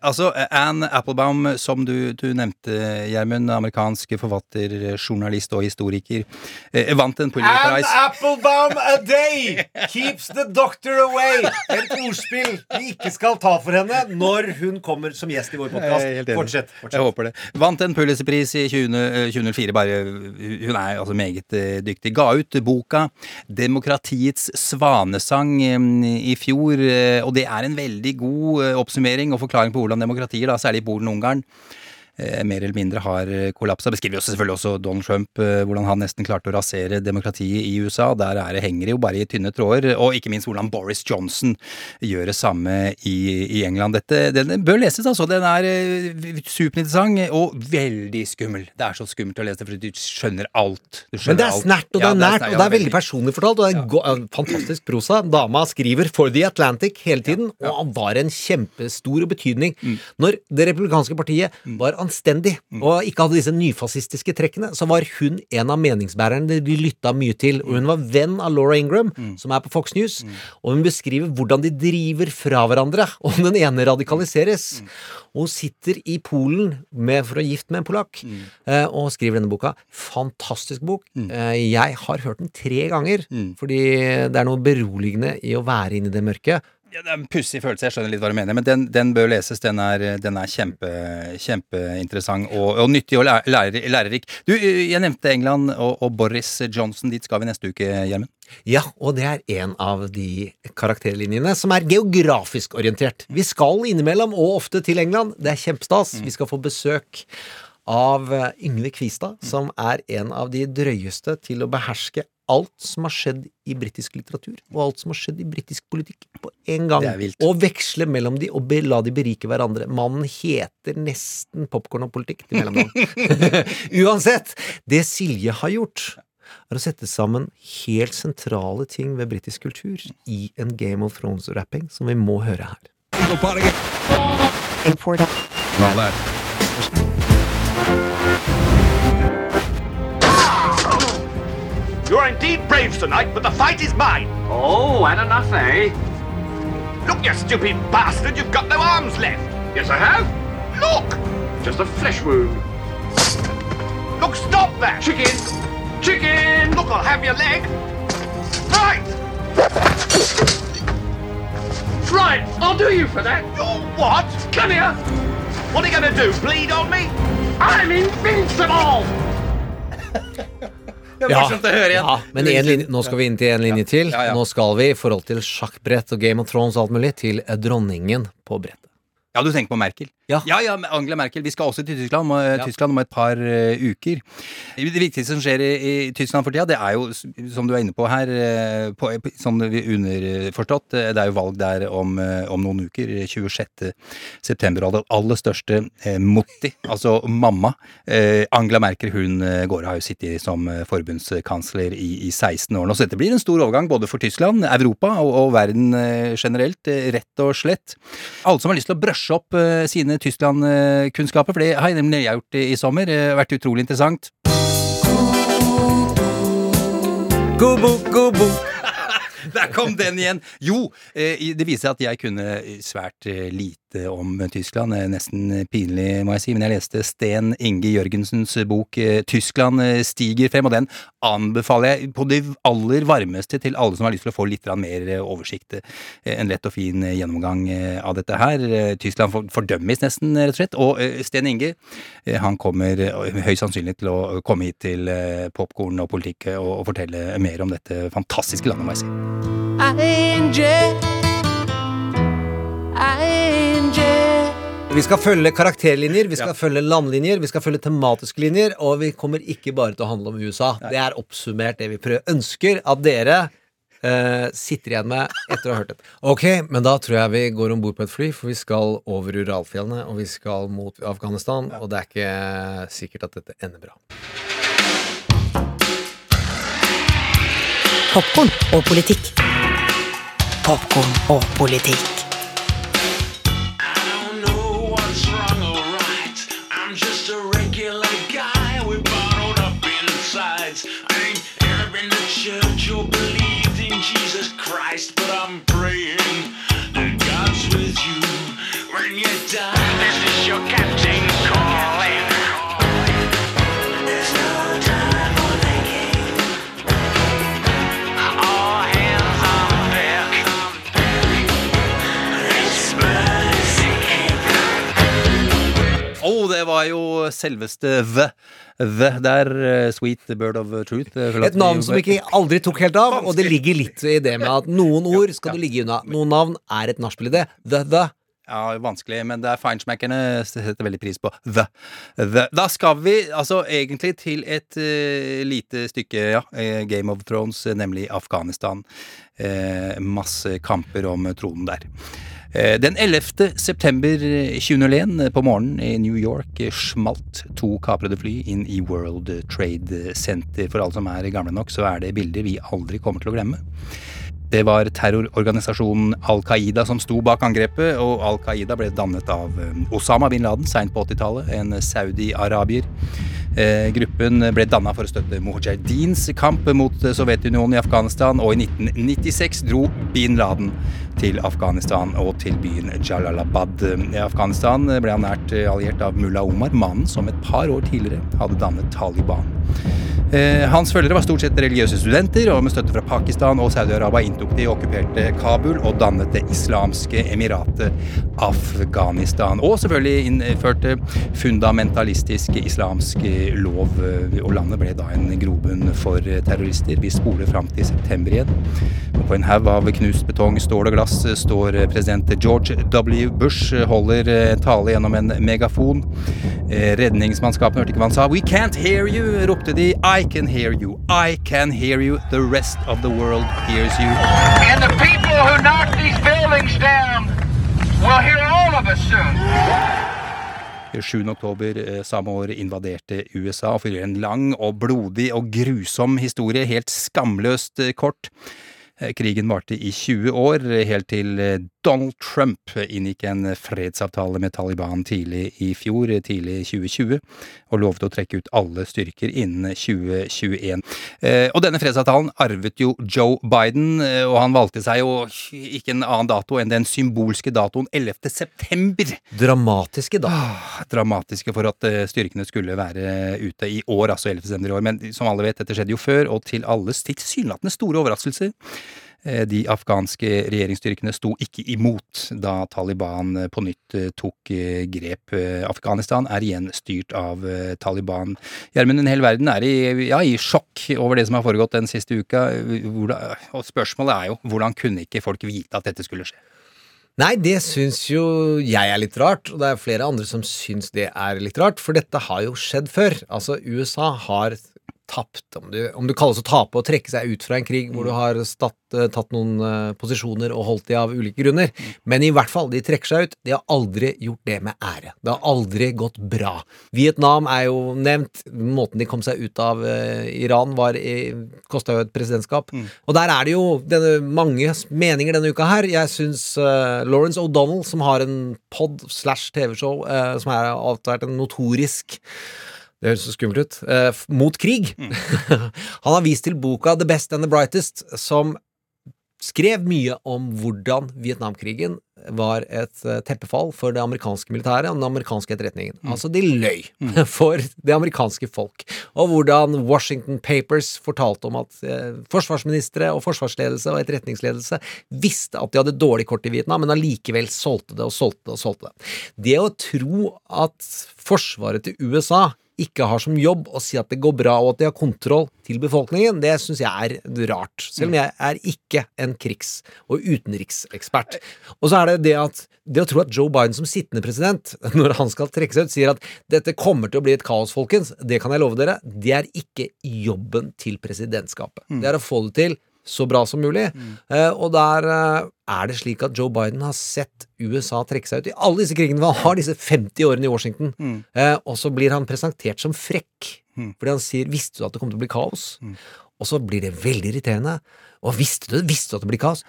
Altså Anne Applebaum, som du, du nevnte, Gjermund, amerikansk forfatter, journalist og historiker, eh, vant en Pulitzer Prize. Applebaum a day keeps the doctor away. Et ordspill vi ikke skal ta for henne når hun kommer som gjest i vår podkast. Fortsett. Fortsett. Jeg håper det. Vant en Pulitzerpris i 20, eh, 2004. Bare, hun er altså meget eh, dyktig. Ga ut boka 'Demokratiets svanesang' eh, i fjor, eh, og det er en veldig god eh, oppsummering og forklaring på hvordan demokratier, da, særlig i Polen og Ungarn, mer eller mindre har kollapsa. Beskriver jo selvfølgelig også Donald Trump, eh, hvordan han nesten klarte å rasere demokratiet i USA. Der er det, henger det jo bare i tynne tråder. Og ikke minst hvordan Boris Johnson gjør det samme i, i England. Dette den bør leses, altså. Den er eh, superinteressant og veldig skummel. Det er så skummelt å lese det, for du skjønner alt. Du Men det er snert, og det er nært, og det er veldig personlig fortalt. Og det er eh, fantastisk prosa. Dama skriver for The Atlantic hele tiden, og han var en kjempestor betydning. Mm. Når det republikanske partiet var anstendig, Mm. og ikke hadde disse nyfascistiske trekkene, så var hun en av meningsbærerne de lytta mye til. Og hun var venn av Laura Ingram, Mm. som er på Fox News, og hun beskriver hvordan de driver fra hverandre, og den ene radikaliseres. Og hun sitter i Polen med, for å gifte med en polakk, eh, og skriver denne boka. Fantastisk bok. Eh, jeg har hørt den tre ganger, fordi det er noe beroligende i å være inne i det mørket. Ja, det er en pussig følelse, jeg skjønner litt hva du mener, men den, den bør leses. Den er, den er kjempe, kjempeinteressant og, og nyttig og lærer, lærer, lærerik. Du, jeg nevnte England og, og Boris Johnson. Dit skal vi neste uke, Gjermund. Ja, og det er en av de karakterlinjene som er geografisk orientert. Vi skal innimellom, og ofte til England. Det er kjempestas. Vi skal få besøk av eh, Yngve Kvistad, som er en av de drøyeste til å beherske alt som har skjedd i britisk litteratur, og alt som har skjedd i britisk politikk på en gang. Og veksle mellom de, og be, la de berike hverandre. Mannen heter nesten popkorn og politikk til mellomnavn. Uansett, det Silje har gjort, er å sette sammen helt sentrale ting ved britisk kultur i en Game of Thrones-rapping som vi må høre her. You're indeed brave tonight, but the fight is mine. Oh, had enough, eh? Look, you stupid bastard, you've got no arms left. Yes, I have. Look! Just a flesh wound. Look, stop that! Chicken! Chicken! Look, I'll have your leg. Right! Right, I'll do you for that. You what? Come here. What are you gonna do, bleed on me? I'm invincible! Ja, ja, men linje, nå skal vi inn til en linje til. Ja, ja. Nå skal vi i forhold til sjakkbrett og Game of Thrones og alt mulig til dronningen på brettet. Ja, du tenker på Merkel? Ja. ja, ja, Angela Merkel. Vi skal også til Tyskland, om, Ja. Tyskland om et par uh, uker. Det viktigste som skjer i, i Tyskland for tida, det er jo, som du er inne på her, uh, på, sånn vi underforstått, uh, det er jo valg der om, eh, om noen uker. 26. september. Og det aller største eh, Motti, altså mamma, eh, Angela Merkel, hun eh, går og har jo sittet som eh, forbundskansler i, i 16 år nå. Så dette blir en stor overgang både for Tyskland, Europa og, og verden eh, generelt, eh, rett og slett. Alle som har lyst til å brøsje opp eh, sine Tyskland-kunnskaper, for det har jeg nemlig gjort i i sommer. Det har vært utrolig interessant. God bok! Der kom den igjen! Jo, eh, det viser seg at jeg kunne svært eh, lite om Tyskland. Eh, Nesten pinlig, må jeg si. Men jeg leste Sten Inge Jørgensens bok eh, 'Tyskland eh, stiger frem', og den anbefaler jeg på det aller varmeste til alle som har lyst til å få litt mer oversikt. En lett og fin gjennomgang av dette her. Tyskland fordømmes nesten, rett og slett. Og Sten Inge han kommer høyst sannsynlig til å komme hit til popkorn og politikk og, fortelle mer om dette fantastiske landet, må jeg si. Vi skal følge karakterlinjer, vi skal følge landlinjer, vi skal følge tematiske linjer, og vi kommer ikke bare til å handle om USA. Det er oppsummert det vi prøver. ønsker at dere eh, sitter igjen med etter å ha hørt det. Ok, men da tror jeg vi går om bord på et fly, for vi skal over Uralfjellene, og vi skal mot Afghanistan, og det er ikke sikkert at dette ender bra. Popkorn og politikk. Popkorn og politikk. Jesus Christ, but I'm praying that God's with you when you die. Å, det var jo selveste The. v der, uh, Sweet Bird of Truth. eh, Et navn som ikke aldri tok helt av, og det ligger litt i det med at noen ord skal du ligge unna. Noen navn er et nachspiel i det. The The Ja, vanskelig, men det er feinschmeckerne setter veldig pris på the. the. Da skal vi altså egentlig til et uh, lite stykke, ja, eh, Game of Thrones, eh, nemlig Afghanistan. Uh, masse kamper om tronen der. Eh, Den 11. september 2001 eh, på morgenen i New York eh, smalt to kaprede fly inn i World Trade Center. For alle som er gamle nok, så er det bilder vi aldri kommer til å glemme. Det var terrororganisasjonen Al Qaida som sto bak angrepet, og Al Qaida ble dannet av eh, Osama bin Laden seint på 80-tallet, en saudi-arabier. Eh, gruppen ble danna for å støtte Mujahedins kamp mot eh, Sovjetunionen i Afghanistan, og i 1996 dro bin Laden til Afghanistan og til byen Jalalabad. I Afghanistan ble han nært eh, alliert av mulla Omar, mannen som et par år tidligere hadde dannet Taliban. Eh, hans følgere var stort sett religiøse studenter, og med støtte fra Pakistan og Saudi-Arabia inntok de okkuperte Kabul og dannet det islamske emiratet Afghanistan. Og selvfølgelig innførte fundamentalistisk islamsk lov, eh, og landet ble da en grobunn for terrorister. Vi spoler fram til september igjen. På en haug av knust betong, stål og glass står president George W. Bush, holder eh, tale gjennom en megafon. Eh, Redningsmannskapene hørte ikke hva han sa. We can't hear you, ropte de. I can hear you. I can hear you. The rest of the world hears you. And the people who knock these buildings down will hear all of us soon. 7. oktober eh, samme år invaderte USA og fyller en lang og blodig og grusom historie, helt skamløst eh, kort. Eh, Krigen varte i 20 år, eh, helt til eh, Donald Trump inngikk en fredsavtale med Taliban tidlig i fjor, tidlig i 2020, og lovte å trekke ut alle styrker innen 2021. Eh, Og denne fredsavtalen arvet jo Joe Biden, og han valgte seg jo ikke en annen dato enn den symbolske datoen 11. september. Dramatiske, da. Ah, dramatiske for at styrkene skulle være ute i år, altså 11. september i år. Men som alle vet, dette skjedde jo før, og til alles tilsynelatende store overraskelser. Eh, De afghanske regjeringsstyrkene sto ikke imot da Taliban eh, på nytt eh, tok grep. Afghanistan er igjen styrt av Taliban. Gjermund, en hel verden er i, ja, i sjokk over det som har foregått den siste uka. Og spørsmålet er jo hvordan kunne ikke folk vite at dette skulle skje? Nei, det syns jo jeg er litt rart, og det er flere andre som syns det er litt rart, for dette har jo skjedd før. Altså, USA har tapt, om du, om du kalles å tape og trekke seg ut fra en krig hvor du har statt, eh, tatt noen eh, posisjoner og holdt de av ulike grunner. Men i hvert fall, de trekker seg ut. De har aldri gjort det med ære. Det har aldri gått bra. Vietnam er jo nevnt. Måten de kom seg ut av uh, Iran var kosta jo et presidentskap. Og der er det jo denne, mange meninger denne uka her. Jeg syns uh, Lawrence O'Donnell, som har en pod slash TV-show som er vært en notorisk det høres så skummelt ut. eh, mot krig. Han har vist til boka The Best and the Brightest, som skrev mye om hvordan Vietnamkrigen var et eh, teppefall for det amerikanske militæret og den amerikanske etterretningen. Altså, de løy for det amerikanske folk. Og hvordan Washington Papers fortalte om at eh, forsvarsministre og forsvarsledelse og etterretningsledelse visste at de hadde dårlig kort i Vietnam, men allikevel solgte det og solgte det og solgte det. Det å tro at forsvaret til USA ikke har som jobb å si at det går bra og at de har kontroll til befolkningen, det syns jeg er rart. Selv om jeg er ikke en krigs- og utenriksekspert. Og så er det det at det å tro at Joe Biden som sittende president, når han skal trekke seg ut, sier at dette kommer til å bli et kaos, folkens, det kan jeg love dere, det er ikke jobben til presidentskapet. Det er å få det til så bra som mulig. Eh, og der eh, er det slik at Joe Biden har sett USA trekke seg ut i alle disse krigene. Han har disse 50 årene i Washington, eh, og så blir han presentert som frekk. Fordi han sier 'visste du at det kom til å bli kaos'? Og så blir det veldig irriterende. Og visste du? Visste du at det blir kaos?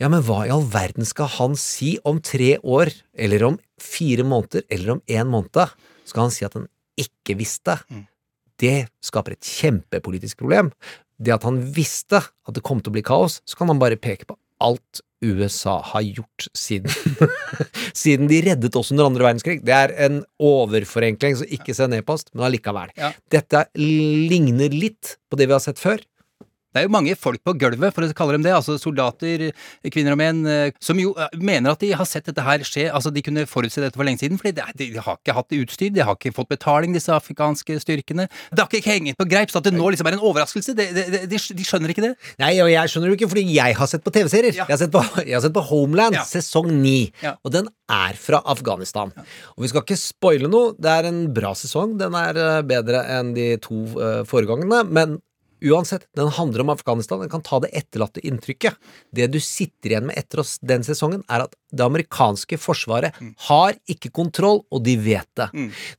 Ja, men hva i all verden skal han si om tre år, eller om fire måneder, eller om én måned? Skal han si at han ikke visste? Det skaper et kjempepolitisk problem. Det at han visste at det kom til å bli kaos, så kan han bare peke på alt USA har gjort siden Siden de reddet oss under andre verdenskrig. Det er en overforenkling, så ikke send e-post, men allikevel. Ja. Dette ligner litt på det vi har sett før. Det er jo mange folk på gulvet, for å kalle dem det, altså soldater, kvinner og menn, eh, som jo eh, mener at de har sett dette her skje. Altså, de kunne forutse dette for lenge siden, fordi de, de har ikke hatt utstyr, de har ikke fått betaling, disse afrikanske styrkene. Det har ikke hengt på greip, så at det nå liksom er en overraskelse, de, de, de skjønner ikke det. Nei, og jeg skjønner det ikke, fordi jeg har sett på TV-serier. Jeg, har sett på- jeg har sett på Homeland, sesong ni. Ja. Og den er fra Afghanistan. Og vi skal ikke spoile noe. Det er en bra sesong. Den er eh, bedre enn de to uh, foregående. Men uansett, den handler om Afghanistan. Den kan ta det etterlatte inntrykket. Det du sitter igjen med etter oss den sesongen, er at det amerikanske forsvaret har ikke kontroll, og de vet det.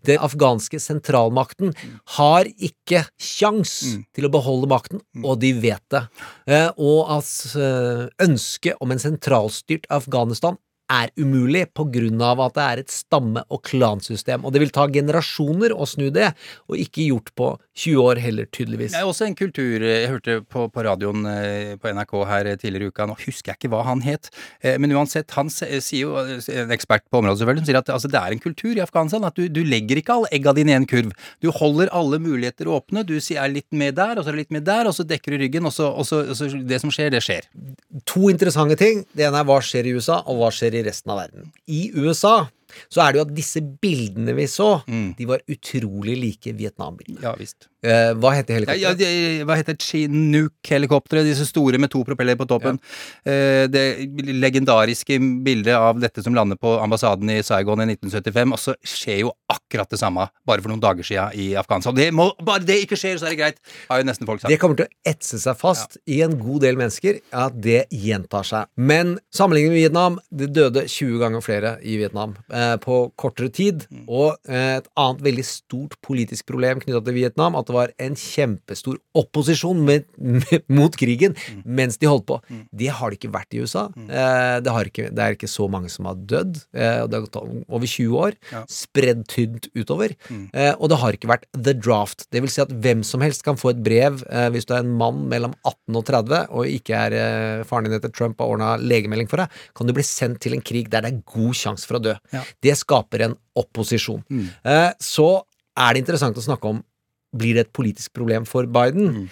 Den afghanske sentralmakten har ikke sjans til å beholde makten, og de vet det. Eh, og at eh, ønsket om en sentralstyrt Afghanistan er umulig av at det er et stamme- og klansystem, og det vil ta generasjoner å snu det, og ikke gjort på 20 år heller, tydeligvis. Det er også en kultur Jeg hørte på, på radioen eh, på NRK her tidligere i uka, nå husker jeg ikke hva han het, eh, men uansett, han sier jo, eh, en ekspert på området selvfølgelig, som sier at altså, det er en kultur i Afghanistan, at du, du legger ikke alle egga dine i en kurv. Du holder alle muligheter åpne, du sier er litt med der, og så er det litt med der, og så dekker du ryggen, og så, og så, og så det som skjer, det skjer. to interessante ting. Det ene er hva skjer i USA, og hva skjer i resten av verden. I USA så er det jo at disse bildene vi så, de var utrolig like Vietnam-bildene. Ja visst. Eh, hva heter Ja, ja, helikopteret? hva heter Chinook-helikopteret? Disse store med to propeller på toppen. Eh, det legendariske bildet av dette som lander på ambassaden i Saigon i 1975, og så skjer jo akkurat det samme bare for noen dager siden i Afghanistan. Det må, bare det ikke skjer, så er det greit, har jo nesten folk sagt. Det kommer til å etse seg fast i en god del mennesker at det gjentar seg. Men sammenlignet med Vietnam, det døde 20 ganger flere i Vietnam eh, på kortere tid. Og eh, et annet veldig stort politisk problem knytta til Vietnam, at det var en kjempestor opposisjon med, med, mot krigen mens de holdt på. Det har det ikke vært i USA. Eh, det, har ikke, det er ikke så mange som har dødd. Eh, og det har gått over 20 år. Ja. Spredd tynt utover. Eh, og det har ikke vært the draft. Det vil si at hvem som helst kan få et brev eh, hvis du er en mann mellom 18 og 30 og ikke er eh, faren din etter Trump har ordna legemelding for deg, kan du bli sendt til en krig der det er god sjanse for å dø. Ja. Det skaper en opposisjon. Mm. Eh, så er det interessant å snakke om blir det et politisk problem for Biden.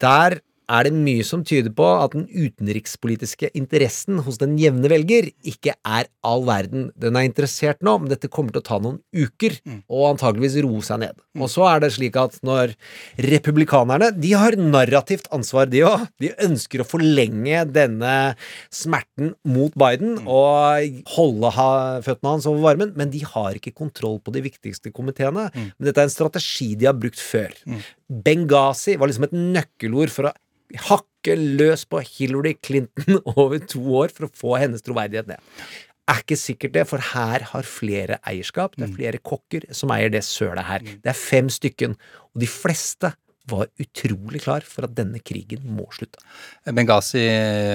Der er det mye som tyder på at den utenrikspolitiske interessen hos den jevne velger ikke er all verden. Den er interessert nå, men dette kommer til å ta noen uker, og antageligvis roe seg ned. Og så er det slik at når republikanerne De har narrativt ansvar, de òg. De ønsker å forlenge denne smerten mot Biden og holde ha føttene hans over varmen, men de har ikke kontroll på de viktigste komiteene. Men dette er en strategi de har brukt før. Benghazi var liksom et nøkkelord for å hakke løs på Hillary Clinton over to år for å få hennes troverdighet ned. Er ikke sikkert det, for her har flere eierskap. Det er flere kokker som eier det sølet her. Det er fem stykken, og de fleste var utrolig klar for at denne krigen må slutte. Benghazi,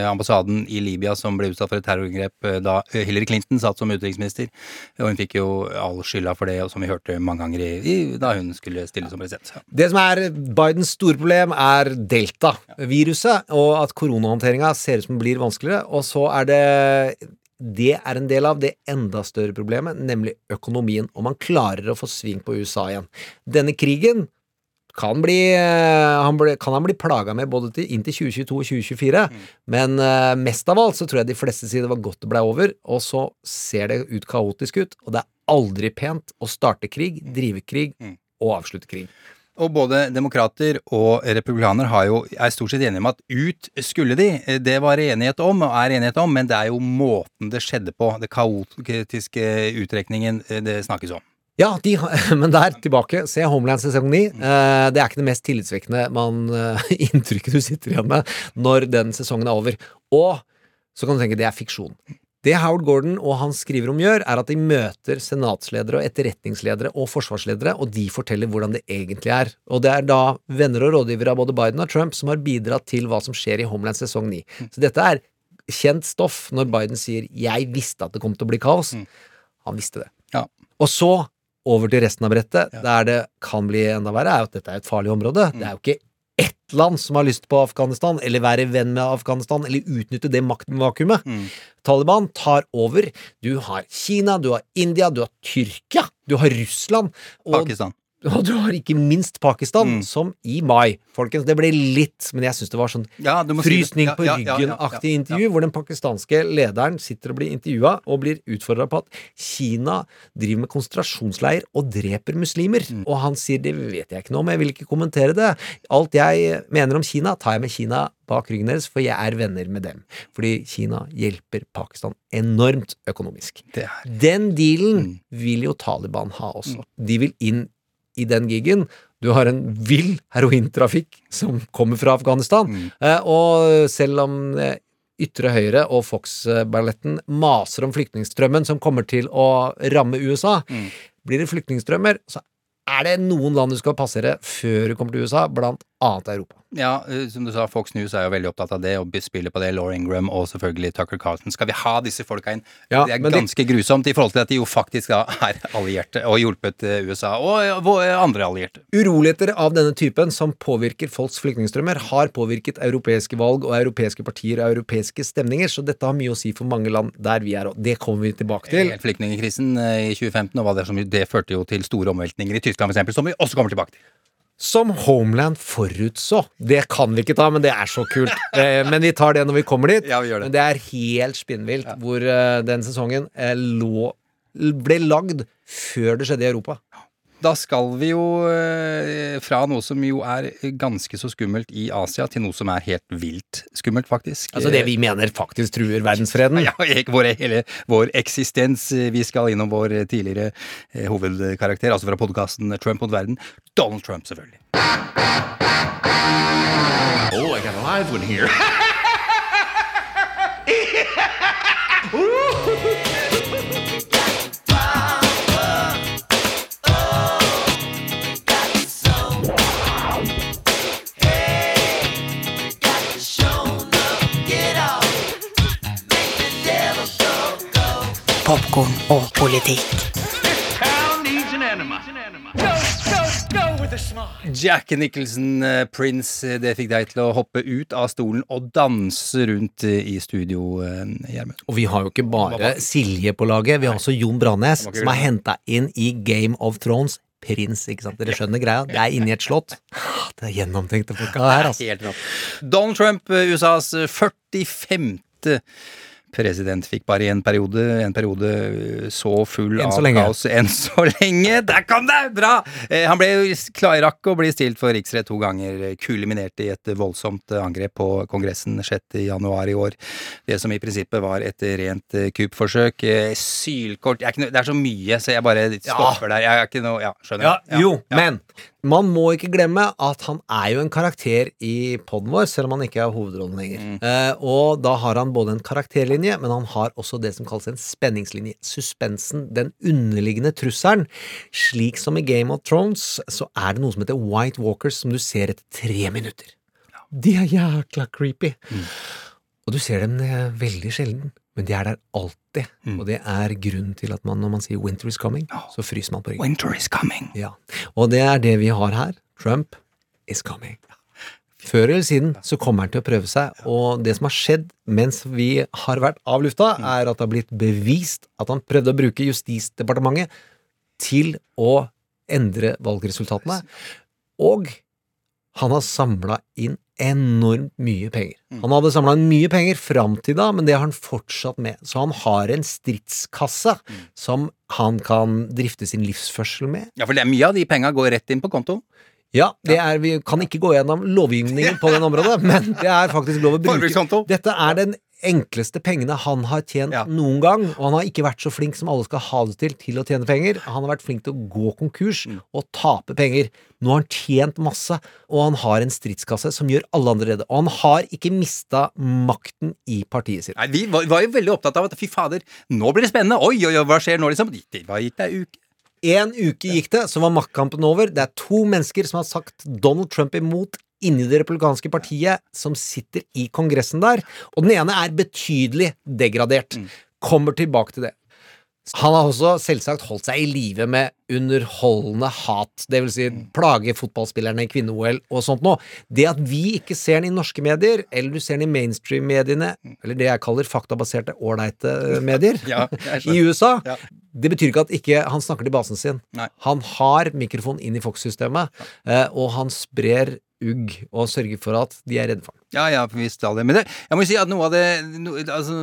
ambassaden i Libya som ble utsatt for et terrorangrep eh, da Hillary Clinton satt som utenriksminister. Og hun fikk jo all skylda for det, som vi hørte mange ganger i, da hun skulle stille som president. Ja. Det som er Bidens store problem, er delta-viruset, og at koronahåndteringa ser ut som blir vanskeligere. Og så er det det er en del av det enda større problemet, nemlig økonomien, og man klarer å få sving på USA igjen. Denne krigen kan, bli, eh, han bli, kan han bli plaga med både til, inn til 2022 og 2024, men uh, mest av alt så tror jeg de fleste sier det var godt det ble over, og så ser det ut kaotisk ut, og det er aldri pent å starte krig, drive krig og avslutte krig. Og både demokrater og republikaner har jo, er stort sett enige om at ut skulle de. Det var enighet om, og er enighet om, men det er jo måten det skjedde på, det kaotiske uttrekningen, eh, det snakkes om. Ja, de, men der, tilbake. Se Homeland sesong 9. Eh, det er ikke det mest tillitsvekkende man, eh, inntrykket du sitter igjen med når den sesongen er over. Og så kan du tenke det er fiksjon. Det Howard Gordon og han skriver om gjør, er at de møter senatsledere og etterretningsledere og forsvarsledere, og de forteller hvordan det egentlig er. Og det er da venner og rådgivere av både Biden og Trump som har bidratt til hva som skjer i Homeland sesong 9. Så dette er kjent stoff når Biden sier 'jeg visste at det kom til å bli kaos'. Han visste det. Ja. Og så over til resten av brettet, der det kan bli enda verre, er jo at dette er et farlig område. Det er jo ikke ett land som har lyst på Afghanistan, eller være venn med Afghanistan, eller utnytte det maktvakuumet. Taliban tar over. Du har Kina, du har India, du har Tyrkia, du har Russland. Og Pakistan. Og du har ikke minst Pakistan, som i mai. Folkens, det ble litt Men jeg syns det var sånn Ja, frysning si Ja, på ryggen-aktig ja, intervju, hvor den pakistanske lederen sitter og blir intervjua og blir utfordra på at Kina driver med konsentrasjonsleir og dreper muslimer. Mm. Og han sier det vet jeg ikke noe om, jeg vil ikke kommentere det. Alt jeg mener om Kina, tar jeg med Kina bak ryggen deres, for jeg er venner med dem. Fordi Kina hjelper Pakistan enormt økonomisk. Det Den dealen Mm. vil jo Taliban ha også. De vil inn i den gigen. Du har en vill herointrafikk som kommer fra Afghanistan. Mm. Eh, og selv om eh, Ytre høyre og Fox-balletten maser om flyktningstrømmen som kommer til å ramme USA, Mm. blir det flyktningstrømmer, så er det noen land du skal passere før du kommer til USA, blant annet Europa. Ja, eh, som du sa, Fox News er jo veldig opptatt av det, og spiller på det. Laura Ingram og selvfølgelig Tucker Carlson. Skal vi ha disse folka inn? Ja, det er ganske de- grusomt i forhold til at de jo faktisk da er allierte og hjulpet eh, USA og eh, andre allierte. Uroligheter av denne typen som påvirker folks flyktningstrømmer, har påvirket europeiske valg og europeiske partier og europeiske stemninger, så dette har mye å si for mange land der vi er, og det kommer vi tilbake til. Flyktningkrisen i 2015, og hva det, som, det førte jo til store omveltninger i Tyskland f.eks., som vi også kommer tilbake til. Som Homeland forutså. Det kan vi ikke ta, men det er så kult. Eh, men vi tar det når vi kommer dit. Ja, vi gjør det. Men det er helt spinnvilt hvor eh, den sesongen eh, lå ble lagd før det skjedde i Europa. Da skal vi jo eh, fra noe som jo er ganske så skummelt i Asia, til noe som er helt vilt skummelt, faktisk. Altså det vi mener faktisk truer verdensfreden. Ja, vår, hele vår eksistens. Vi skal innom vår tidligere eh, hovedkarakter, altså fra podkasten Trump mot verden. Donald Trump, selvfølgelig. Oh, I got a live one here. Popkorn og politikk. Jack Nicholson, eh, Prince, eh, det fikk deg til å hoppe ut av stolen og danse rundt eh, i studio, Gjermund. Og vi har jo ikke bare Silje på laget, vi har også Jon Branes, som er henta inn i Game of Thrones. Prins, ikke sant? Dere skjønner greia? Det er inni et slott. Ah, Det er gjennomtenkte folka her, altså. Helt rått. Donald Trump, USAs 45. president, fikk bare i en periode, en periode eh, så full så av kaos enn så lenge. Der kom det! Bra! Eh, Han ble klar- rakk å bli stilt for riksrett to ganger, kuliminert i et voldsomt eh, angrep på Kongressen 6. januar i år. Det som i prinsippet var et rent eh, kuppforsøk. Eh, Sylkort Det er så mye, så jeg bare stopper der. Jeg er ikke noe Ja, skjønner. Ja, jo, men man må ikke glemme at han er jo en karakter i poden vår, selv om han ikke er hovedrollen lenger. Eh, og da har han både en karakterlinje, men han har også det som kalles en spenningslinje. Suspensen, den underliggende trusselen. Slik som i Game of Thrones, så er det noe som heter White Walkers, som du ser etter tre minutter. De er jækla creepy. Og du ser dem eh, veldig sjelden, men de er der alltid. Og det er grunnen til at man, når man sier 'winter is coming', så fryser man på ryggen. Winter is coming. Ja, og det er det vi har her. Trump is coming. Før eller siden så kommer han til å prøve seg, og det som har skjedd mens vi har vært av lufta, er at det har blitt bevist at han prøvde å bruke Justisdepartementet til å endre valgresultatene, og han har samla inn enormt mye penger. Han hadde samla inn mye penger fram til da, men det har han fortsatt med. Så han har en stridskasse som han kan drifte sin livsførsel med. Ja, for det er mye av de penga går rett inn på konto. Ja, det er, vi kan ikke gå gjennom lovgivningen på den området, men det er faktisk lov å bruke. Dette er den enkleste pengene han har tjent noen gang, og han har ikke vært så flink som alle skal ha det til, til å tjene penger. Han har vært flink til å gå konkurs og tape penger. Nå har han tjent masse, og han har en stridskasse som gjør alle andre redde. Og han har ikke mista makten i partiet sitt. Nei, Vi var, var jo veldig opptatt av at fy fader, nå blir det spennende. Oi, oi, oi, hva skjer nå, liksom? Var gikk det ei uke. En uke gikk det, så var maktkampen over. Det er to mennesker som har sagt Donald Trump imot inni det republikanske partiet, som sitter i kongressen der. Og den ene er betydelig degradert. Kommer tilbake til det. Han har også selvsagt holdt seg i live med underholdende hat, det vil si plage fotballspillerne i kvinne-OL og sånt noe. Det at vi ikke ser den i norske medier, eller du ser den i mainstream-mediene, eller det jeg kaller faktabaserte, ålreite medier, Ja, i USA, Ja. det betyr ikke at ikke han snakker til basen sin. Nei. Han har mikrofon inn i Fox-systemet, eh, og han sprer ugg og sørge for at de er redde for ham. Ja, ja, visst alle. Men det, jeg må jo si at noe av det no, altså,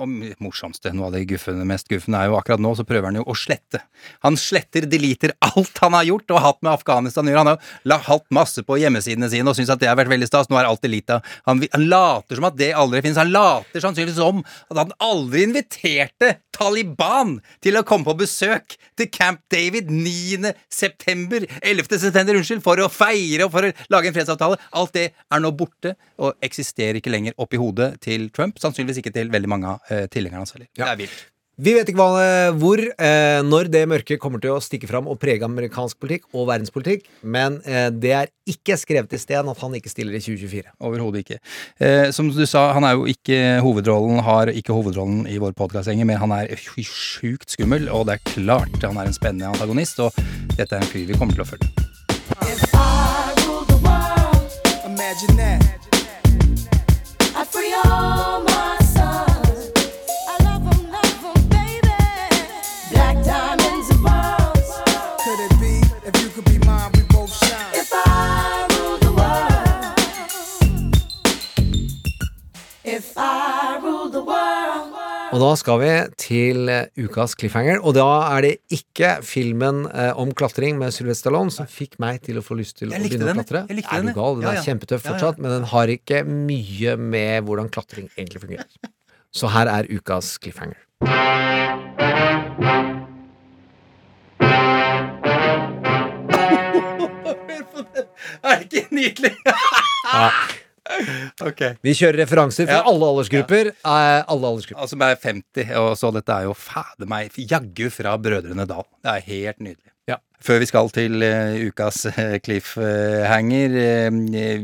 om, morsomste, noe av det guffende, mest guffende er jo akkurat nå, så prøver han jo å slette. Han sletter, deliter alt han har gjort og hatt med Afghanistan å gjøre. Han har jo hatt masse på hjemmesidene sine og syns at det har vært veldig stas. Nå er alt delita. Han, han later som at det aldri finnes. Han later sannsynligvis som at han aldri inviterte Taliban til å komme på besøk til Camp David 9. september, 11. september, unnskyld, for å feire og for å lage en fredsavtale. Alt det er nå borte og eksisterer ikke lenger oppi hodet til Trump. Sannsynligvis ikke til veldig mange av eh, tilhengerne hans heller. Det er vilt. Vi vet ikke hva, hvor, eh, når det mørket kommer til å stikke fram og prege amerikansk politikk og verdenspolitikk, men eh, det er ikke skrevet i sten at han ikke stiller i 2024. Overhodet ikke. Eh, som du sa, han er jo ikke hovedrollen, har ikke hovedrollen i vår podkast men han er sjukt skummel, og det er klart han er en spennende antagonist, og dette er en fyr vi kommer til å følge. Imagine. If I rule the world. If I rule the world. Og da skal vi til eh, ukas cliffhanger, og da er det ikke filmen eh, om klatring med Sylvester Stallone som fikk meg til å få lyst til å begynne den. å klatre. jeg likte er den, du gal? Den ja, er ja. kjempetøff Ja, ja. fortsatt, men den har ikke mye med hvordan klatring egentlig fungerer. Så her er ukas cliffhanger. Hør på det! Er det ikke nydelig? Ja. Ok. Vi kjører referanser fra Ja. alle aldersgrupper. Ja. alle aldersgrupper. Altså, jeg er 50, og så dette er jo fader meg jaggu fra Brødrene Dal. Det er helt nydelig. Ja. Før vi skal til uh, ukas uh, cliffhanger uh,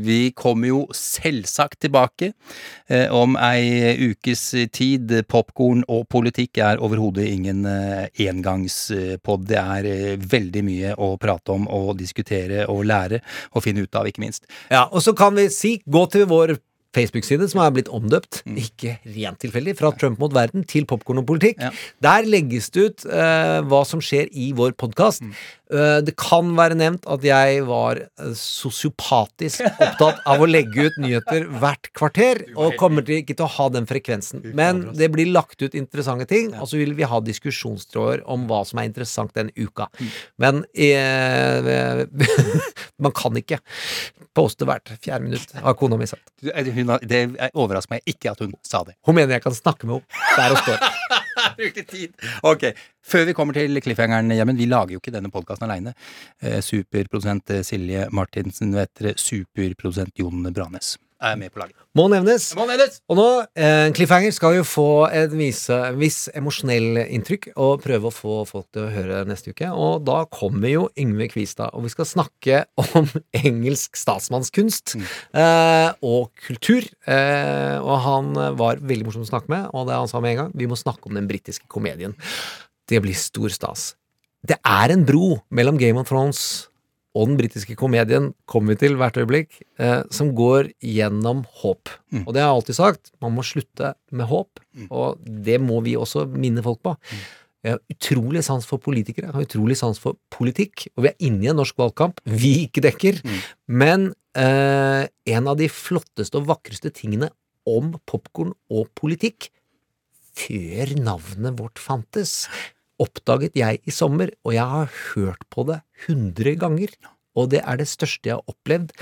Vi kommer jo selvsagt tilbake uh, om ei ukes tid. Popkorn og politikk er overhodet ingen engangspod. Det er eh, veldig mye å prate om og diskutere og lære og finne ut av, ikke minst. Ja, og så kan vi si, gå til vår Facebook-side, som er blitt omdøpt, ikke rent tilfeldig, fra Trump mot verden til popkorn og politikk. Der legges det ut eh, hva som skjer i vår podkast. Det kan være nevnt at jeg var eh, sosiopatisk opptatt av å legge ut nyheter hvert kvarter, og kommer til ikke til å ha den frekvensen. Men det blir lagt ut interessante ting, og så vil vi ha diskusjonstråder om hva som er interessant den uka. Men eh, man kan ikke poste hvert fjerde minutt, har kona mi sagt. Eh, det overrasker meg ikke at hun sa det. Hun mener jeg kan snakke med henne der hun står. Brukte tid. Ok, Før vi kommer til cliffhangeren, Gjermund, vi lager jo ikke denne podkasten aleine. Eh, superprodusent eh, Silje Martinsen vet dere, superprodusent Jon Branes er med på laget. Må nevnes. Må nevnes! Og nå, eh, Cliffhanger skal jo få et vise, viss emosjonell inntrykk og prøve å få folk til å høre neste uke. Og da kommer jo Yngve Kvistad, og vi skal snakke om engelsk statsmannskunst eh, og kultur. Eh, og han var veldig morsom å snakke med, og det han sa med en gang, vi må snakke om den britiske komedien. Det blir stor stas. Det er en bro mellom Game of Thrones og den britiske komedien, kommer vi til hvert øyeblikk, eh, som går gjennom håp. Og det har jeg alltid sagt, man må slutte med håp, og det må vi også minne folk på. Jeg har utrolig sans for politikere, jeg har utrolig sans for politikk, og vi er inne i en norsk valgkamp vi ikke dekker. Men eh, en av de flotteste og vakreste tingene om popkorn og politikk før navnet vårt fantes, oppdaget jeg i sommer, og jeg har hørt på det hundre ganger. Og det er det største jeg har opplevd,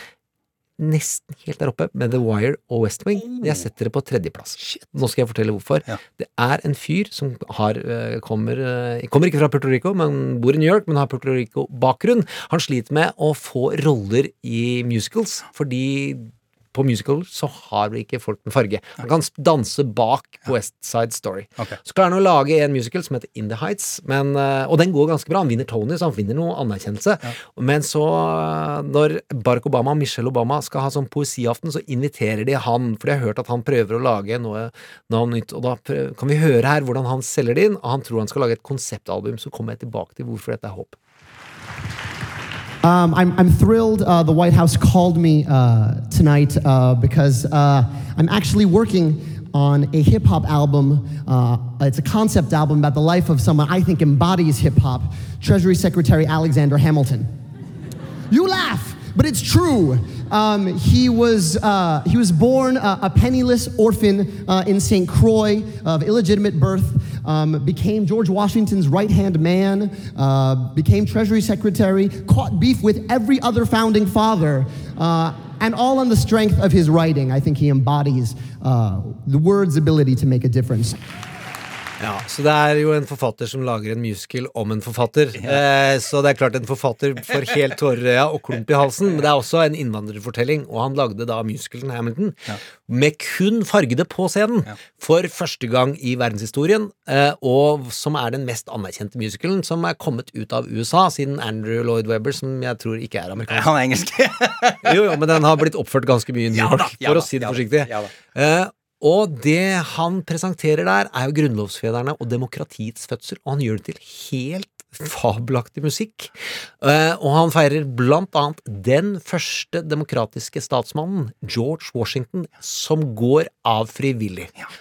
nesten helt der oppe, med The Wire og West Wing. Jeg setter det på tredjeplass. Nå skal jeg fortelle hvorfor. Det er en fyr som har, eh, kommer, eh, kommer ikke fra Puerto Rico, men bor i New York, men har Puerto Rico-bakgrunn. Han sliter med å få roller i musicals, fordi på musical så har vi ikke folk med farge. Han kan danse bak på West Side Story. Så klarer han å lage en musical som heter In the Heights, men, eh, og den går ganske bra. Han vinner Tony, så han finner noe anerkjennelse. Men så, eh, når Barack Obama og Michelle Obama skal ha sånn poesiaften, så inviterer de han, for jeg har hørt at han prøver å lage noe, noe nytt, og da prøver, kan vi høre her hvordan han selger det inn, og han tror han skal lage et konseptalbum, så kommer jeg tilbake til hvorfor dette er håp. Um, I'm, I'm thrilled uh, the White House called me uh, tonight uh, because uh, I'm actually working on a hip hop album. Uh, it's a concept album about the life of someone I think embodies hip hop Treasury Secretary Alexander Hamilton. You laugh, but it's true. Um, he, was, uh, he was born uh, a penniless orphan uh, in St. Croix of illegitimate birth, um, became George Washington's right hand man, uh, became Treasury Secretary, caught beef with every other founding father, uh, and all on the strength of his writing. I think he embodies uh, the word's ability to make a difference. Ja, Så det er jo en forfatter som lager en musical om en forfatter. Eh, så det er klart en forfatter får helt tårer i øya og klump i halsen. Men det er også en innvandrerfortelling, og han lagde da musicalen Hamilton med kun fargede på scenen for første gang i verdenshistorien. Eh, og som er den mest anerkjente musicalen som er kommet ut av USA siden Andrew Lloyd Webber, som jeg tror ikke er amerikansk. Han er engelsk. jo, jo, men den har blitt oppført ganske mye i New Ja da, ja for å si det ja forsiktig. ja. Eh, og det han presenterer der, er jo grunnlovsfedrene og demokratiets fødsel, og han gjør det til helt fabelaktig musikk. Eh, og han feirer blant annet den første demokratiske statsmannen, George Washington, som går av frivillig. Ja.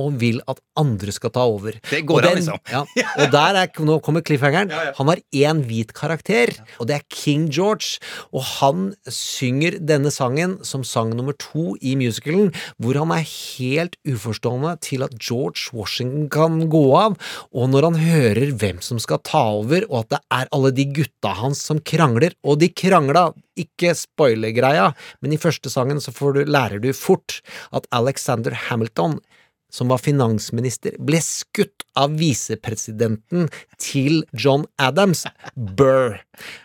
og vil at andre skal ta over. Det går den, han, liksom. Ja, og der er, nå kommer cliffhangeren. Han har én hvit karakter, og det er King George. Og han synger denne sangen som sang nummer to i musicalen, hvor han er helt uforstående til at George Washington kan gå av, og når han hører hvem som skal ta over, og at det er alle de gutta hans som krangler, og de krangla, ikke spoiler-greia, men i første sangen så du, lærer du fort at Alexander Hamilton som var finansminister, ble skutt av visepresidenten til John Adams, Burr.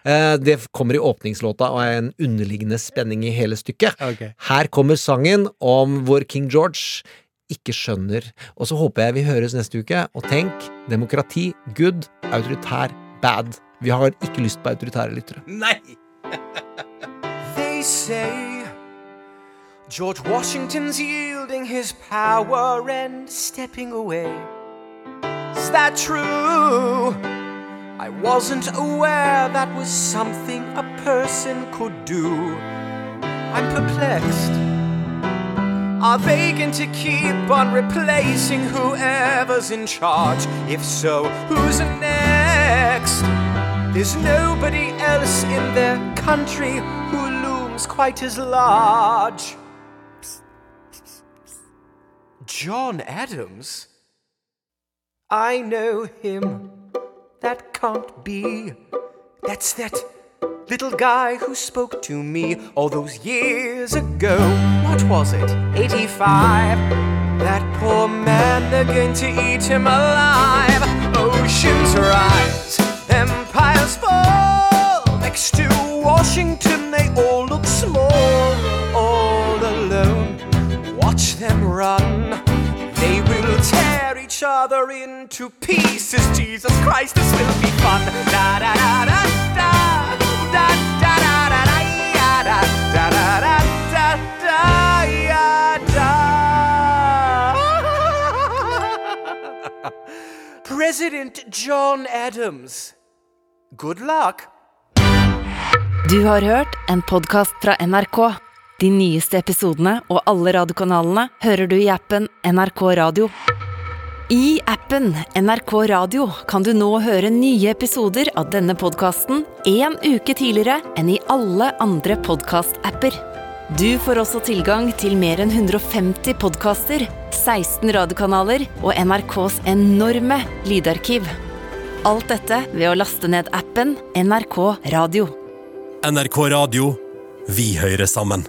Eh, det kommer i åpningslåta og er en underliggende spenning i hele stykket. Her kommer sangen om hvor King George ikke skjønner. Og så håper jeg vi høres neste uke. Og tenk, demokrati, good, autoritær, bad. Vi har ikke lyst på autoritære lyttere. Nei! George Washington's yielding his power and stepping away. Is that true? I wasn't aware that was something a person could do. I'm perplexed. Are they going to keep on replacing whoever's in charge? If so, who's next? There's nobody else in their country who looms quite as large. John Adams? I know him. That can't be. That's that little guy who spoke to me all those years ago. What was it? 85. That poor man, they're going to eat him alive. Oceans rise, empires fall. Next to Washington, they all look small. Watch them run. They will tear each other into pieces. Jesus Christ, this will be fun. Da da da da da. Da da da da da da da da da da. President John Adams. Good luck. Du har hørt en podkast fra NRK. De nyeste episodene og alle radiokanalene hører du i appen NRK Radio. I appen NRK Radio kan du nå høre nye episoder av denne podkasten en uke tidligere enn i alle andre podkast-apper. Du får også tilgang til mer enn 150 podkaster, 16 radiokanaler og NRKs enorme lydarkiv. Alt dette ved å laste ned appen NRK Radio. NRK Radio. Vi hører sammen.